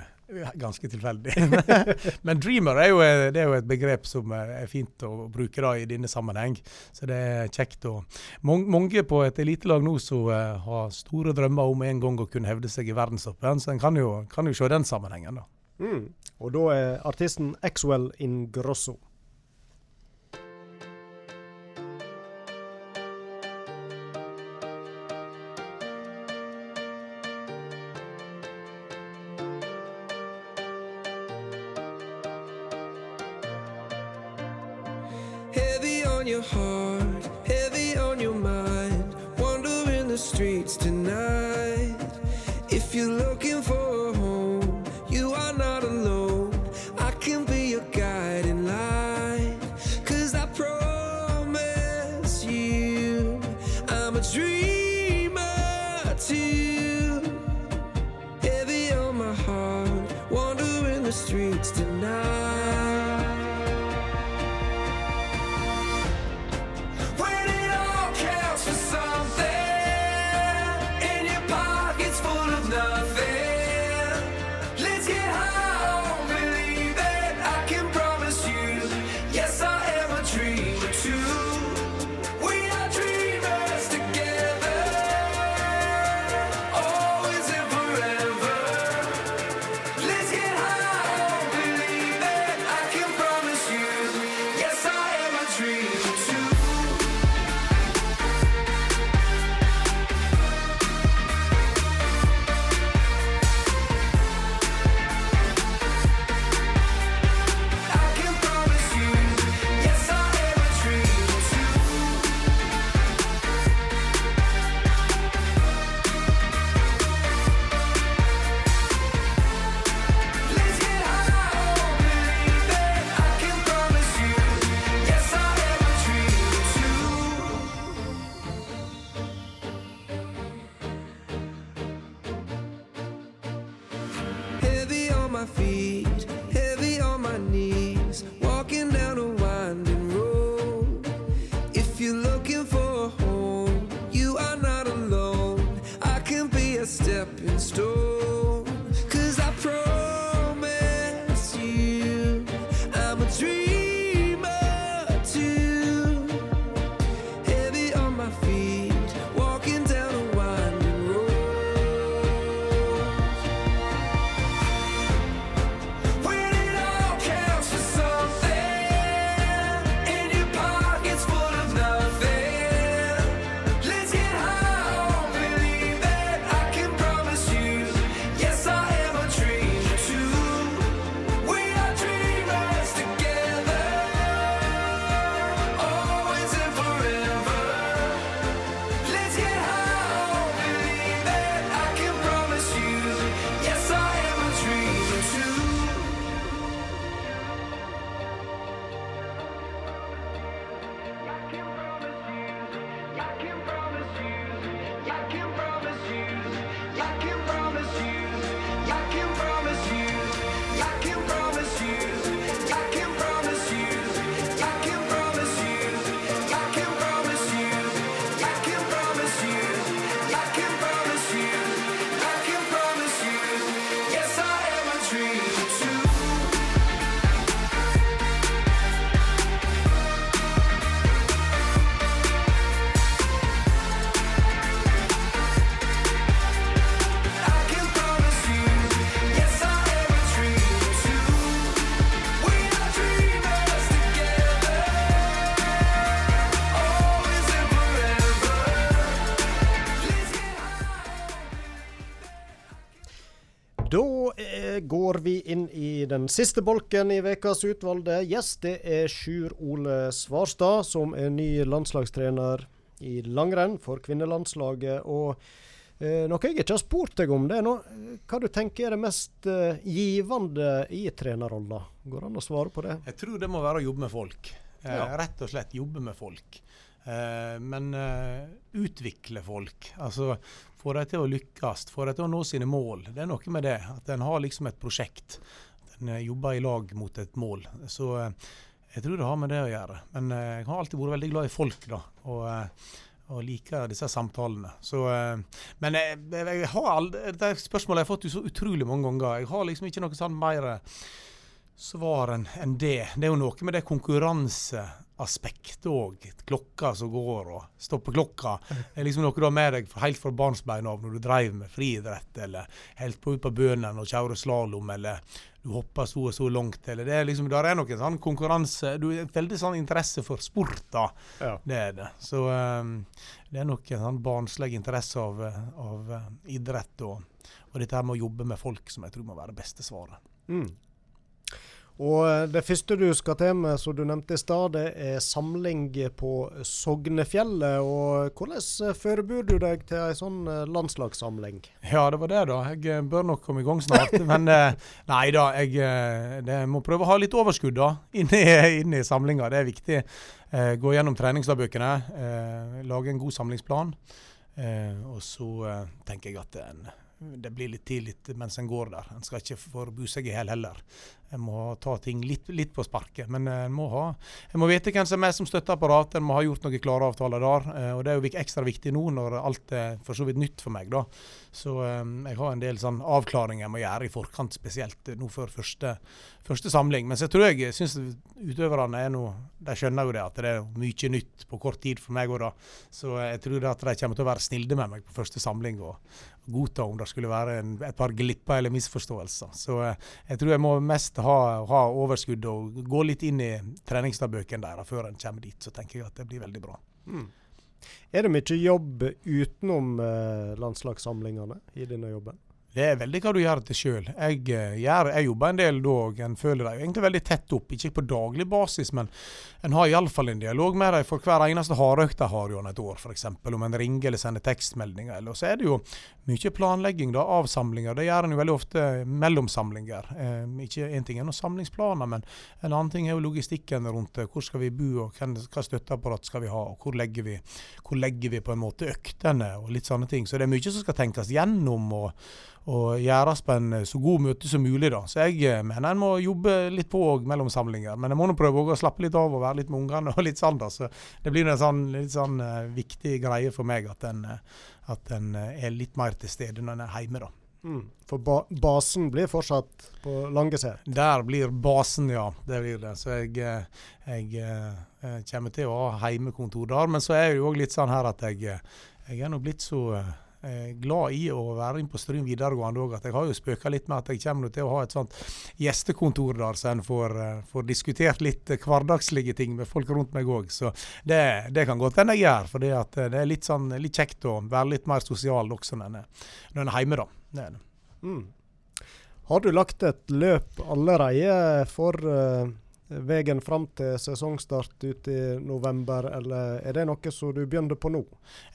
B: ganske tilfeldig. (laughs) Men dreamer er jo, er jo, et begrep som er fint å bruke da i denne sammenheng. Så det er kjekt. å... mange på et elitelag nå som uh, har store drømmer om en gang å kunne hevde seg i verdenstoppen, så en kan jo, kan jo se den sammenhengen. da.
D: Mm. Og da er artisten Axwell Ingrosso. the streets tonight. If you're looking for step in stone.
A: Da eh, går vi inn i den siste bolken i ukas utvalgte gjest. Det er Sjur Ole Svarstad, som er ny landslagstrener i langrenn for kvinnelandslaget. Og eh, noe jeg ikke har spurt deg om, det er noe, hva du tenker er det mest eh, givende i trenerrolla? Går det an å svare på det?
B: Jeg tror det må være å jobbe med folk. Eh,
A: Ja.
B: Rett og slett jobbe med folk. Eh, men eh, utvikle folk. Altså få dem til å lykkes, få dem til å nå sine mål. Det er noe med det. At en har liksom et prosjekt. At en eh, jobber i lag mot et mål. Så jeg tror det har med det å gjøre. Men jeg har alltid vært veldig glad i folk, da. Og, og liker disse samtalene. Så, men jeg, jeg, har aldri, det spørsmålet har jeg fått så utrolig mange ganger. Jeg har liksom ikke noe sånn mer svar enn det. Det er jo noe med det konkurranseaspektet òg. Klokka som går, og stoppeklokka. Det er liksom noe du har med deg helt fra barnsbein av når du drev med friidrett, eller helt på ut på bønnen og kjører slalåm, eller du hopper så og så langt. Eller det er liksom, der er noen sånn konkurranse Du har veldig sånn interesse for sport, da.
A: Ja.
B: Det er det. Så um, det er nok en sånn barnslig interesse av, eh, av uh, idrett og, og dette her med å jobbe med folk som jeg tror må være det beste svaret.
A: Mm. Og eh, det første du skal til med, som du nevnte i stad, det er samling på Sognefjellet. Og hvordan eh, forbereder du deg til en sånn eh, landslagssamling?
B: Ja, det var det, da. Jeg bør nok komme i gang snart. (laughs) Men nei da, jeg det må prøve å ha litt overskudd da, (laughs) inni, inni samlinga. Det er viktig. Gå gjennom treningsdagbøkene, lage en god samlingsplan. Og så tenker jeg at en, det blir litt tidlig mens en går der. En skal ikke forbu seg i hæl heller. En må ta ting litt, litt på sparket. Men eh, en må, ha, en må vite hvem som er som støtteapparat. En må ha gjort noen klare avtaler der. Eh, og det er jo ekstra viktig nå når alt er for så vidt nytt for meg. da. Så eh, jeg har en del sånn avklaringer jeg må gjøre i forkant, spesielt nå før første, første samling. Men så tror jeg jeg syns utøverne er noe De skjønner jo det at det er mye nytt på kort tid for meg òg, da. Så jeg tror at de kommer til å være snilde med meg på første samling og godta om det skulle være en, et par glipper eller misforståelser. Så eh, jeg tror jeg må mest ha, ha overskudd og gå litt inn i treningsdagbøkene deres før en kommer dit. Så tenker jeg at det blir veldig bra.
A: Er det mye jobb utenom eh, landslagssamlingene i denne jobben?
B: Det er veldig hva du gjør det sjøl. Jeg, eh, jeg jobber en del da, og en føler deg egentlig veldig tett opp. Ikke på daglig basis, men en har iallfall en dialog med dem for hver eneste hardøkt de har gjennom et år, f.eks. Om en ringer eller sender tekstmeldinger. Eller så er det jo mye planlegging da, av samlinger. Det gjør en jo veldig ofte mellom samlinger. Eh, ikke Én ting er noen samlingsplaner, men en annen ting er jo logistikken rundt det. Hvor skal vi bo, og hvem, hva støtteapparat skal vi ha, og hvor legger vi, hvor legger vi på en måte øktene, og litt sånne ting. Så det er mye som skal tenkes gjennom. og og gjøres på en eh, så god møte som mulig. da. Så jeg eh, mener en må jobbe litt på òg mellom samlinger. Men en må nå prøve å slappe litt av og være litt med ungene. og litt sånn da. Så det blir en sånn, litt sånn uh, viktig greie for meg at en, eh, at en eh, er litt mer til stede når en er hjemme. da.
A: Mm. For ba basen blir fortsatt på Langeset?
B: Der blir basen, ja. Det blir det. Så jeg, jeg, jeg eh, kommer til å ha heimekontor der. Men så er det jo òg litt sånn her at jeg, eh, jeg er nå blitt så eh, glad i å være inn på Stryn videregående òg, jeg har jo spøka litt med at jeg kommer til å ha et sånt gjestekontor der, så en får, eh, får diskutert litt eh, hverdagslige ting med folk rundt meg òg. Så det, det kan godt hende jeg gjør, for det, eh, er litt, sånn, litt kjekt å være litt mer sosial også når en er hjemme, da. Det er det.
A: Mm. Har du lagt et løp allerede for uh, veien fram til sesongstart ut i november, eller er det noe som du begynner på nå?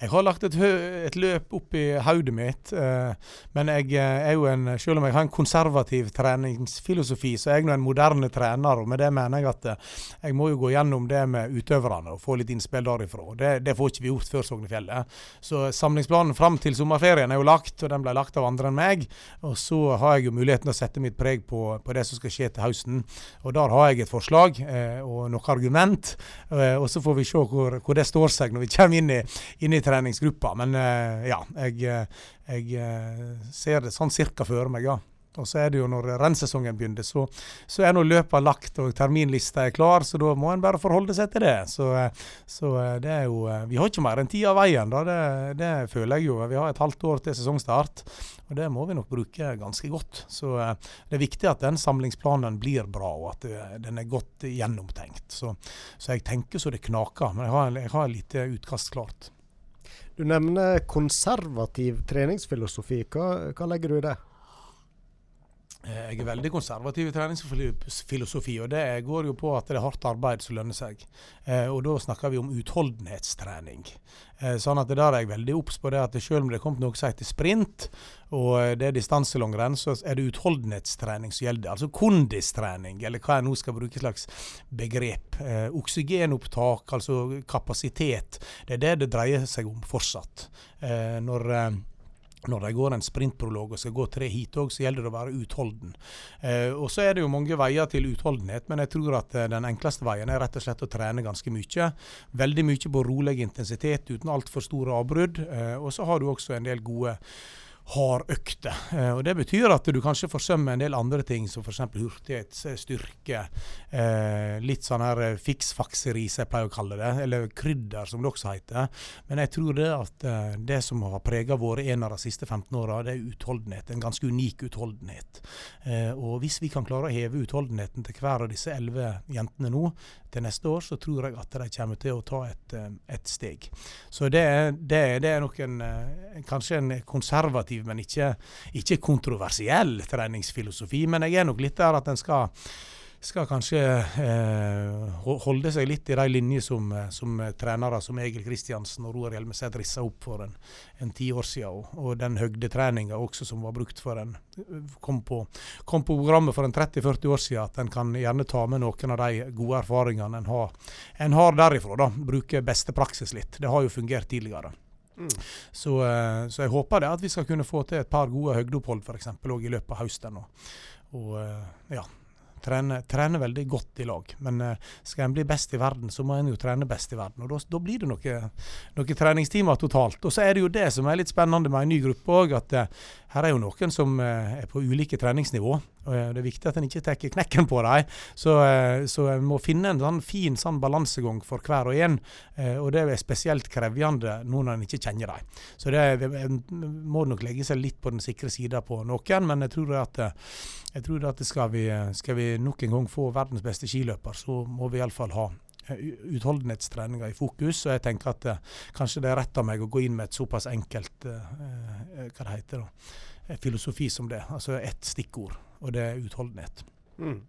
B: Jeg har lagt et, et løp opp i hodet mitt, eh, men jeg eh, er jo en, selv om jeg har en konservativ treningsfilosofi, så er jeg nå en moderne trener. og Med det mener jeg at eh, jeg må jo gå gjennom det med utøverne og få litt innspill derifra. Det, det får ikke vi gjort før Sognefjellet. Så samlingsplanen fram til sommerferien er jo lagt, og den ble lagt av andre enn meg. Og så har jeg jo muligheten å sette mitt preg på, på det som skal skje til høsten. Og der har jeg et forslag eh, og noe argument, eh, og så får vi se hvor, hvor det står seg når vi kommer inn i, inn i treningsgruppa. Men eh, ja, jeg, jeg ser det sånn cirka før meg, ja. Og så er det jo når rennsesongen begynner, så, så er nå løpet lagt og terminlista er klar, så da må en bare forholde seg til det. Så, så eh, det er jo eh, Vi har ikke mer enn tid av veien, da. Det, det føler jeg jo. Vi har et halvt år til sesongstart, og det må vi nok bruke ganske godt. Så eh, det er viktig at den samlingsplanen blir bra, og at den er godt gjennomtenkt. Så, så jeg tenker så det knaker, men jeg har, jeg har et lite utkast klart.
A: Du nevner konservativ treningsfilosofi. Hva, hva legger du i det?
B: Eh, jeg er veldig konservativ i treningsfilosofi, og det går jo på at det er hardt arbeid som lønner seg. Eh, og da snakker vi om utholdenhetstrening. Eh, sånn at det der er jeg veldig obs på det at selv om det er kommet noe som heter sprint, og det er distanselangrenn, så er det utholdenhetstrening som gjelder. Altså kondistrening, eller hva jeg nå skal bruke slags begrep. oksygenopptak, altså kapasitet. Det er det det dreier seg om fortsatt. når når de går en sprintprolog og skal gå tre heat òg, så gjelder det å være utholden. Eh, og Så er det jo mange veier til utholdenhet, men jeg tror at eh, den enkleste veien er rett og slett å trene ganske mye. Veldig mye på rolig intensitet uten altfor store avbrudd. Eh, og så har du også en del gode hardøkte. Eh, og Det betyr at du kanskje forsømmer en del andre ting, som f.eks. hurtighet, styrke. Eh, litt sånn her eh, fiksfakseri, som jeg pleier å kalle det. Eller krydder, som det også heter. Men jeg tror det at eh, det som har prega våre en av de siste 15 åra, det er utholdenhet. En ganske unik utholdenhet. Eh, og hvis vi kan klare å heve utholdenheten til hver av disse elleve jentene nå, til neste år, så tror jeg at de kommer til å ta et, et steg. Så det, det, det er nok en, kanskje en konservativ konservativ, men ikke, ikke kontroversiell treningsfilosofi. Men jeg er nok litt der at en skal skal kanskje eh, holde seg litt i de linjer som, som trenere som Egil Kristiansen og Roar Hjelmeset rissa opp for en, en ti år siden. Og, og den høgdetreninga også som var brukt for en kom på, kom på programmet for en 30-40 år siden. At en kan gjerne ta med noen av de gode erfaringene en har, en har derifra. da, Bruke beste praksis litt. Det har jo fungert tidligere. Så, eh, så, jeg håper det at vi skal kunne få til et par gode høydeopphold f.eks. i løpet av høsten. Og, og eh, ja, trene, trene, veldig godt i lag. Men uh, skal en bli best i verden, så må en jo trene best i verden. Og da blir det noen noe treningstimer totalt. Og så er det jo det som er litt spennende med en ny gruppe òg, at her er jo noen som er på ulike treningsnivå. Og Det er viktig at en ikke tar knekken på dem. Så, så en må finne en sånn fin sånn balansegang for hver og en. Og det er spesielt krevende nå når en ikke kjenner dem. Så det en må nok legge seg litt på den sikre sida på noen, men jeg tror at, jeg tror at skal, vi, skal vi nok en gang få verdens beste skiløper, så må vi iallfall ha eh, utholdenhetstreninga i fokus. Og jeg tenker at kanskje det er rett av meg å gå inn med et såpass enkelt hva det heter filosofi som det. Altså ett stikkord, og det er utholdenhet. Mm.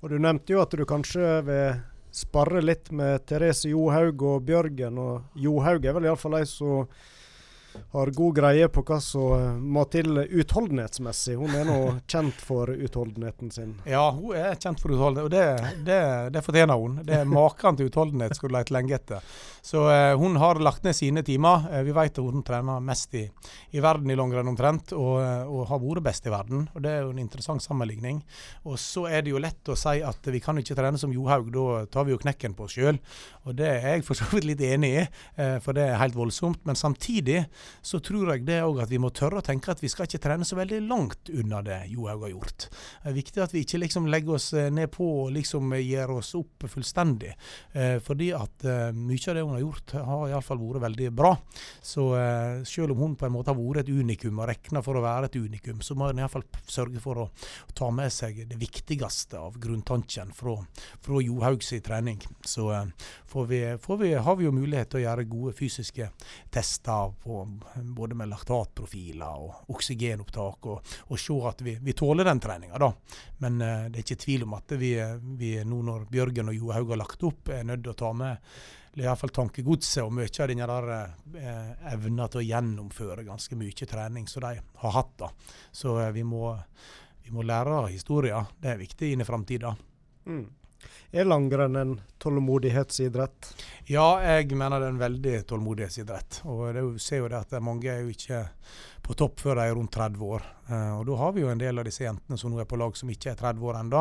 A: Og Du nevnte jo at du kanskje vil sparre litt med Therese Johaug og Bjørgen. Og Johaug er vel iallfall ei som har god greie på hva som eh, må til utholdenhetsmessig. Hun er nå kjent for utholdenheten sin.
B: Ja, hun er kjent for utholdenhet, og det, det, det fortjener hun. Det er Maken til utholdenhet skulle lete lenge etter. Så eh, hun har lagt ned sine timer. Eh, vi vet at hun trener mest i, i verden i langrenn omtrent, og, eh, og, har vært best i verden. og Det er jo en interessant sammenligning. Og så er det jo lett å si at vi kan ikke trene som Johaug, da tar vi jo knekken på oss sjøl. Og det er jeg for så vidt litt enig i, for det er helt voldsomt. Men samtidig så tror jeg det òg at vi må tørre å tenke at vi skal ikke trene så veldig langt unna det Johaug har gjort. Det er viktig at vi ikke liksom legger oss eh, ned på og liksom gir oss opp fullstendig. Eh, fordi at eh, mye av det hun har gjort, har iallfall vært veldig bra. Så eh, selv om hun på en måte har vært et unikum og regna for å være et unikum, så må en iallfall sørge for å, ta med seg det viktigste av grunntanken fra, fra Johaugs trening. Så eh, får vi, får vi, har vi jo mulighet til å gjøre gode fysiske tester på både med laktatprofiler og oksygenopptak, og, og se at vi, vi tåler den treninga, da. Men uh, det er ikke tvil om at vi, vi nå når Bjørgen og Johaug har lagt opp, er nødt til å ta med i hvert fall tankegodset og mye av denne der, eh, evna til å gjennomføre ganske mye trening som de har hatt. da. Så eh, vi, må, vi, må, lære av historien. Det er viktig inn i framtida. Mm.
A: Er langrenn en tålmodighetsidrett?
B: Ja, jeg mener det er en veldig tålmodighetsidrett. Og det ser jo det at mange er jo ikke på topp før de er rundt 30 år. Uh, og da har vi jo en del av disse jentene som nå er på lag som ikke er 30 år ennå.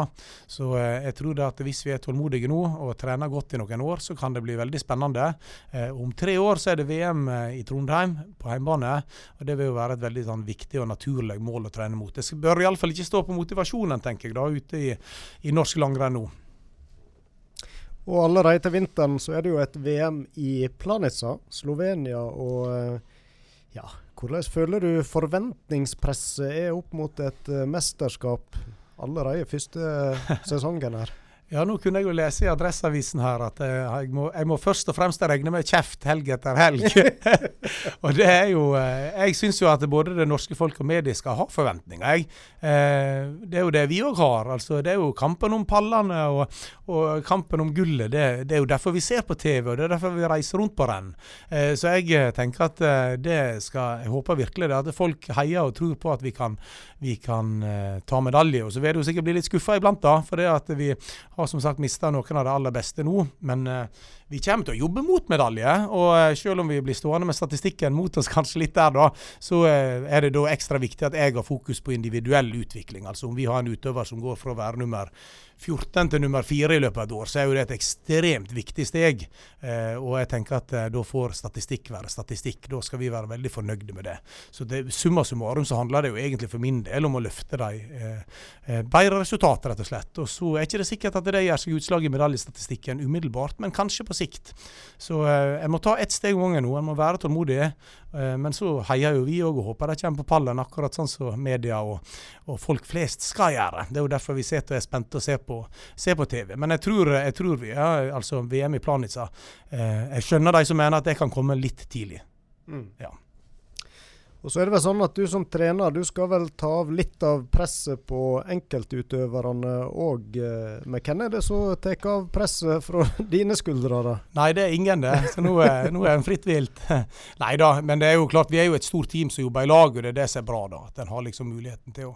B: Så uh, jeg tror det at hvis vi er tålmodige nå og trener godt i noen år, så kan det bli veldig spennende. Uh, om tre år så er det VM i Trondheim på hjemmebane. Og det vil jo være et veldig sånn, viktig og naturlig mål å trene mot. Det bør iallfall ikke stå på motivasjonen, tenker jeg, da, ute i, i norsk langrenn nå.
A: Og allerede til vinteren så er det jo et VM i Planica, Slovenia. Og eh, ja, hvordan føler du forventningspresset er opp mot et uh, mesterskap allerede første sesongen her?
B: Ja, nå kunne jeg jo lese i Adresseavisen her at eh, jeg må, jeg må først og fremst regne med kjeft helg etter helg. (laughs) og det er jo eh, Jeg syns jo at både det norske folk og medier skal ha forventninger, jeg. Eh, det er jo det vi òg har. Altså, det er jo kampen om pallene og, og kampen om gullet. Det, det, er jo derfor vi ser på TV, og det er derfor vi reiser rundt på renn. så jeg tenker at det skal Jeg håper virkelig det, at folk heier og tror på at vi kan, vi kan ta medalje. Og så vil det jo sikkert bli litt skuffa iblant, da. For det at vi har som sagt mista noen av det aller beste nå. Men uh, vi kommer til å jobbe mot medalje. Og uh, selv om vi blir stående med statistikken mot oss kanskje litt der, da, så uh, er det da ekstra viktig at jeg har fokus på individuell utvikling. Altså om vi har en utøver som går fra å være nummer 14 til nummer 4 i løpet av et år, så er jo det et ekstremt viktig steg. Eh, og jeg tenker at eh, da får statistikk være statistikk. Da skal vi være veldig fornøyde med det. Så det, summa summarum så handler det jo egentlig for min del om å løfte de eh, bedre resultater, rett og slett. Og så er ikke det sikkert at det gjør seg utslag i medaljestatistikken umiddelbart, men kanskje på sikt. Så eh, jeg må ta ett steg om gangen nå. Jeg må være tålmodig. Eh, men så heier jo vi òg og håper de kommer på pallen, akkurat sånn som media og, og, folk flest skal gjøre. Det er jo derfor vi sitter og er spente og ser på, ser på TV. Men jeg tror, jeg tror vi, ja, altså VM i Planica eh, Jeg skjønner de som mener at det kan komme litt tidlig. Mm. Ja.
A: Og så er det vel sånn at du som trener, du skal vel ta av litt av presset på enkeltutøverne òg. Eh, men hvem er det som tar av presset fra (laughs) dine skuldre, da?
B: Nei, det er ingen det. Så nå er, nå er en fritt vilt. (laughs) Nei da, men det er jo klart vi er jo et stort team som jobber i lag, og det er det som er bra. da. At en har liksom muligheten til å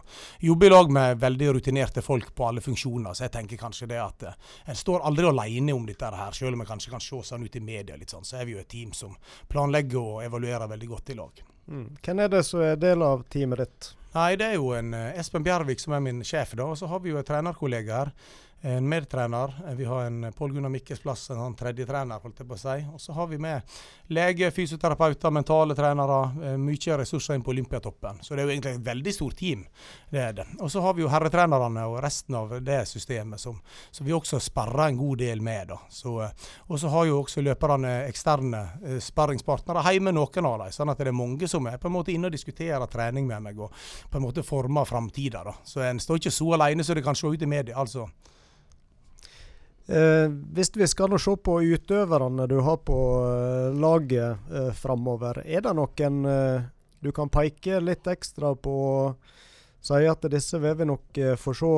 B: jobbe i lag med veldig rutinerte folk på alle funksjoner. Så jeg tenker kanskje det at eh, en står aldri alene om dette her, selv om en kanskje kan se sånn ut i media litt sånn. Så er vi jo et team som planlegger og evaluerer veldig godt i lag.
A: Mm. Hvem er det som er del av teamet ditt?
B: Nei, Det er jo en uh, Espen Bjervik som er min sjef. da, og Så har vi jo en trenerkollega her en medtrener. Vi har en Pål Gunnar Mikkelsplass, en sånn tredjetrener, holdt jeg på å si. Og så har vi med lege, fysioterapeuter, mentale trenere. Eh, mye ressurser inn på Olympiatoppen. Så det er jo egentlig et veldig stort team. det er det. Og så har vi jo herretrenerne og resten av det systemet som, som vi også sperrer en god del med. da. Så, eh, og så har jo også løperne eksterne sparringspartnere hjemme, noen av dem. Sånn at det er mange som er på en måte inne og diskuterer trening med meg og på en måte former framtida. Så en står ikke så alene som det kan se ut i media. altså.
A: Eh, hvis vi skal se på utøverne du har på eh, laget eh, framover, er det noen eh, du kan peke litt ekstra på og si at disse vil vi nok eh, få se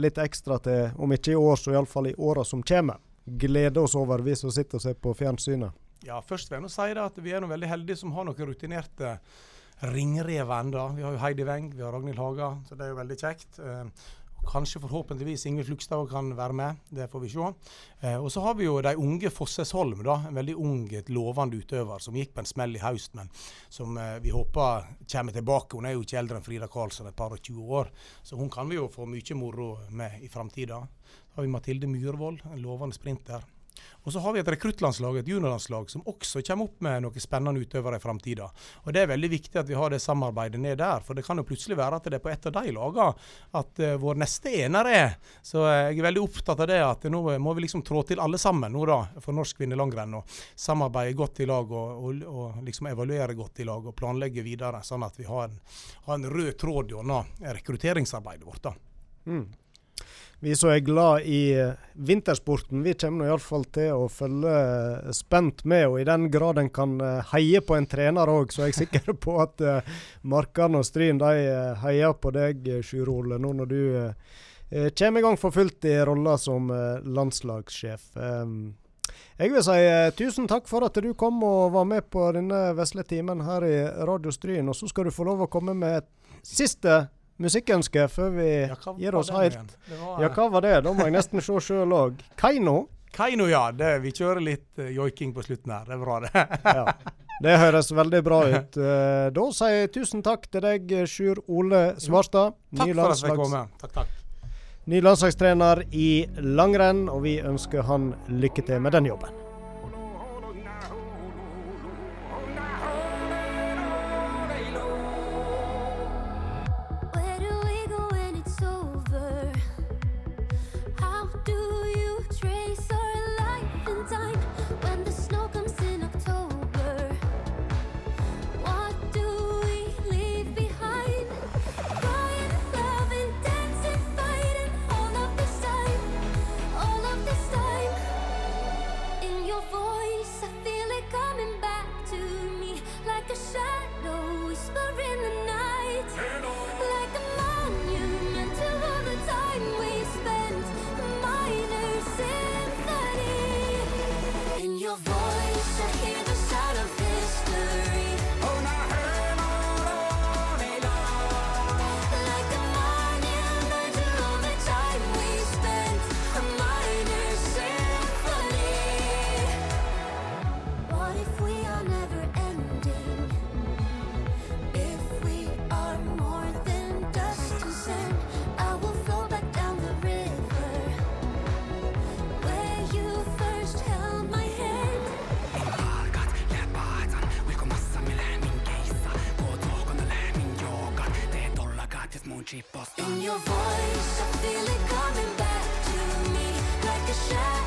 A: litt ekstra til, om ikke i år, så iallfall i åra som kommer? Glede oss over, vi som sitter og ser på fjernsynet.
B: Ja, først vil jeg si at vi er veldig heldige som har noen rutinerte ringrever ennå. Vi har jo Heidi Weng, vi har Ragnhild Haga, så det er jo veldig kjekt. Kanskje forhåpentligvis Ingvild Flugstad kan være med, det får vi se. Eh, og så har vi jo de unge Fossesholm, da, en veldig ung, lovende utøver som gikk på en smell i høst, men som eh, vi håper kommer tilbake. Hun er jo ikke eldre enn Frida Karlsson, et par og 20 år, så hun kan vi jo få mye moro med i framtida. Så har vi Mathilde Myhrvold, en lovende sprinter. Og så har vi et rekruttlandslag, et juniorlandslag, som også kommer opp med noen spennende utøvere i framtida. Og det er veldig viktig at vi har det samarbeidet ned der, for det kan jo plutselig være at det er på et av de lagene at uh, vår neste ener er. Så uh, jeg er veldig opptatt av det at nå må vi liksom trå til alle sammen nå da, for norsk kvinnelangrenn. Og samarbeide godt i lag og, og, og, liksom evaluere godt i lag og planlegge videre, sånn at vi har en, har en rød tråd gjennom rekrutteringsarbeidet vårt. da. Mm.
A: Vi som er glad i eh, vintersporten, vi kommer iallfall til å følge eh, spent med. Og i den grad en kan eh, heie på en trener òg, så er jeg sikker på at Markan og Stryn de heier på deg, Sjur Ole, nå når du kommer i gang for fullt i rolla som landslagssjef. Jeg vil si tusen takk for at du kom og var med på denne vesle timen her i Radio Stryn. Og så skal du få lov å komme med et siste musikkønske før vi ja, gir oss helt. Var, ja, hva var det? Da må jeg nesten se sjøl òg. Kaino?
B: Kaino, ja. Det, vi kjører litt uh, joiking på slutten her. Det er bra, det. (laughs)
A: ja. Det høres veldig bra ut. Uh, da sier jeg tusen takk til deg, Sjur Ole Svarstad.
B: Takk for at jeg kom. Takk, takk.
A: Ny landslagstrener i langrenn, og vi ønsker han lykke til med den jobben.
C: Muji
E: In your voice, I feel it coming back to me like a shadow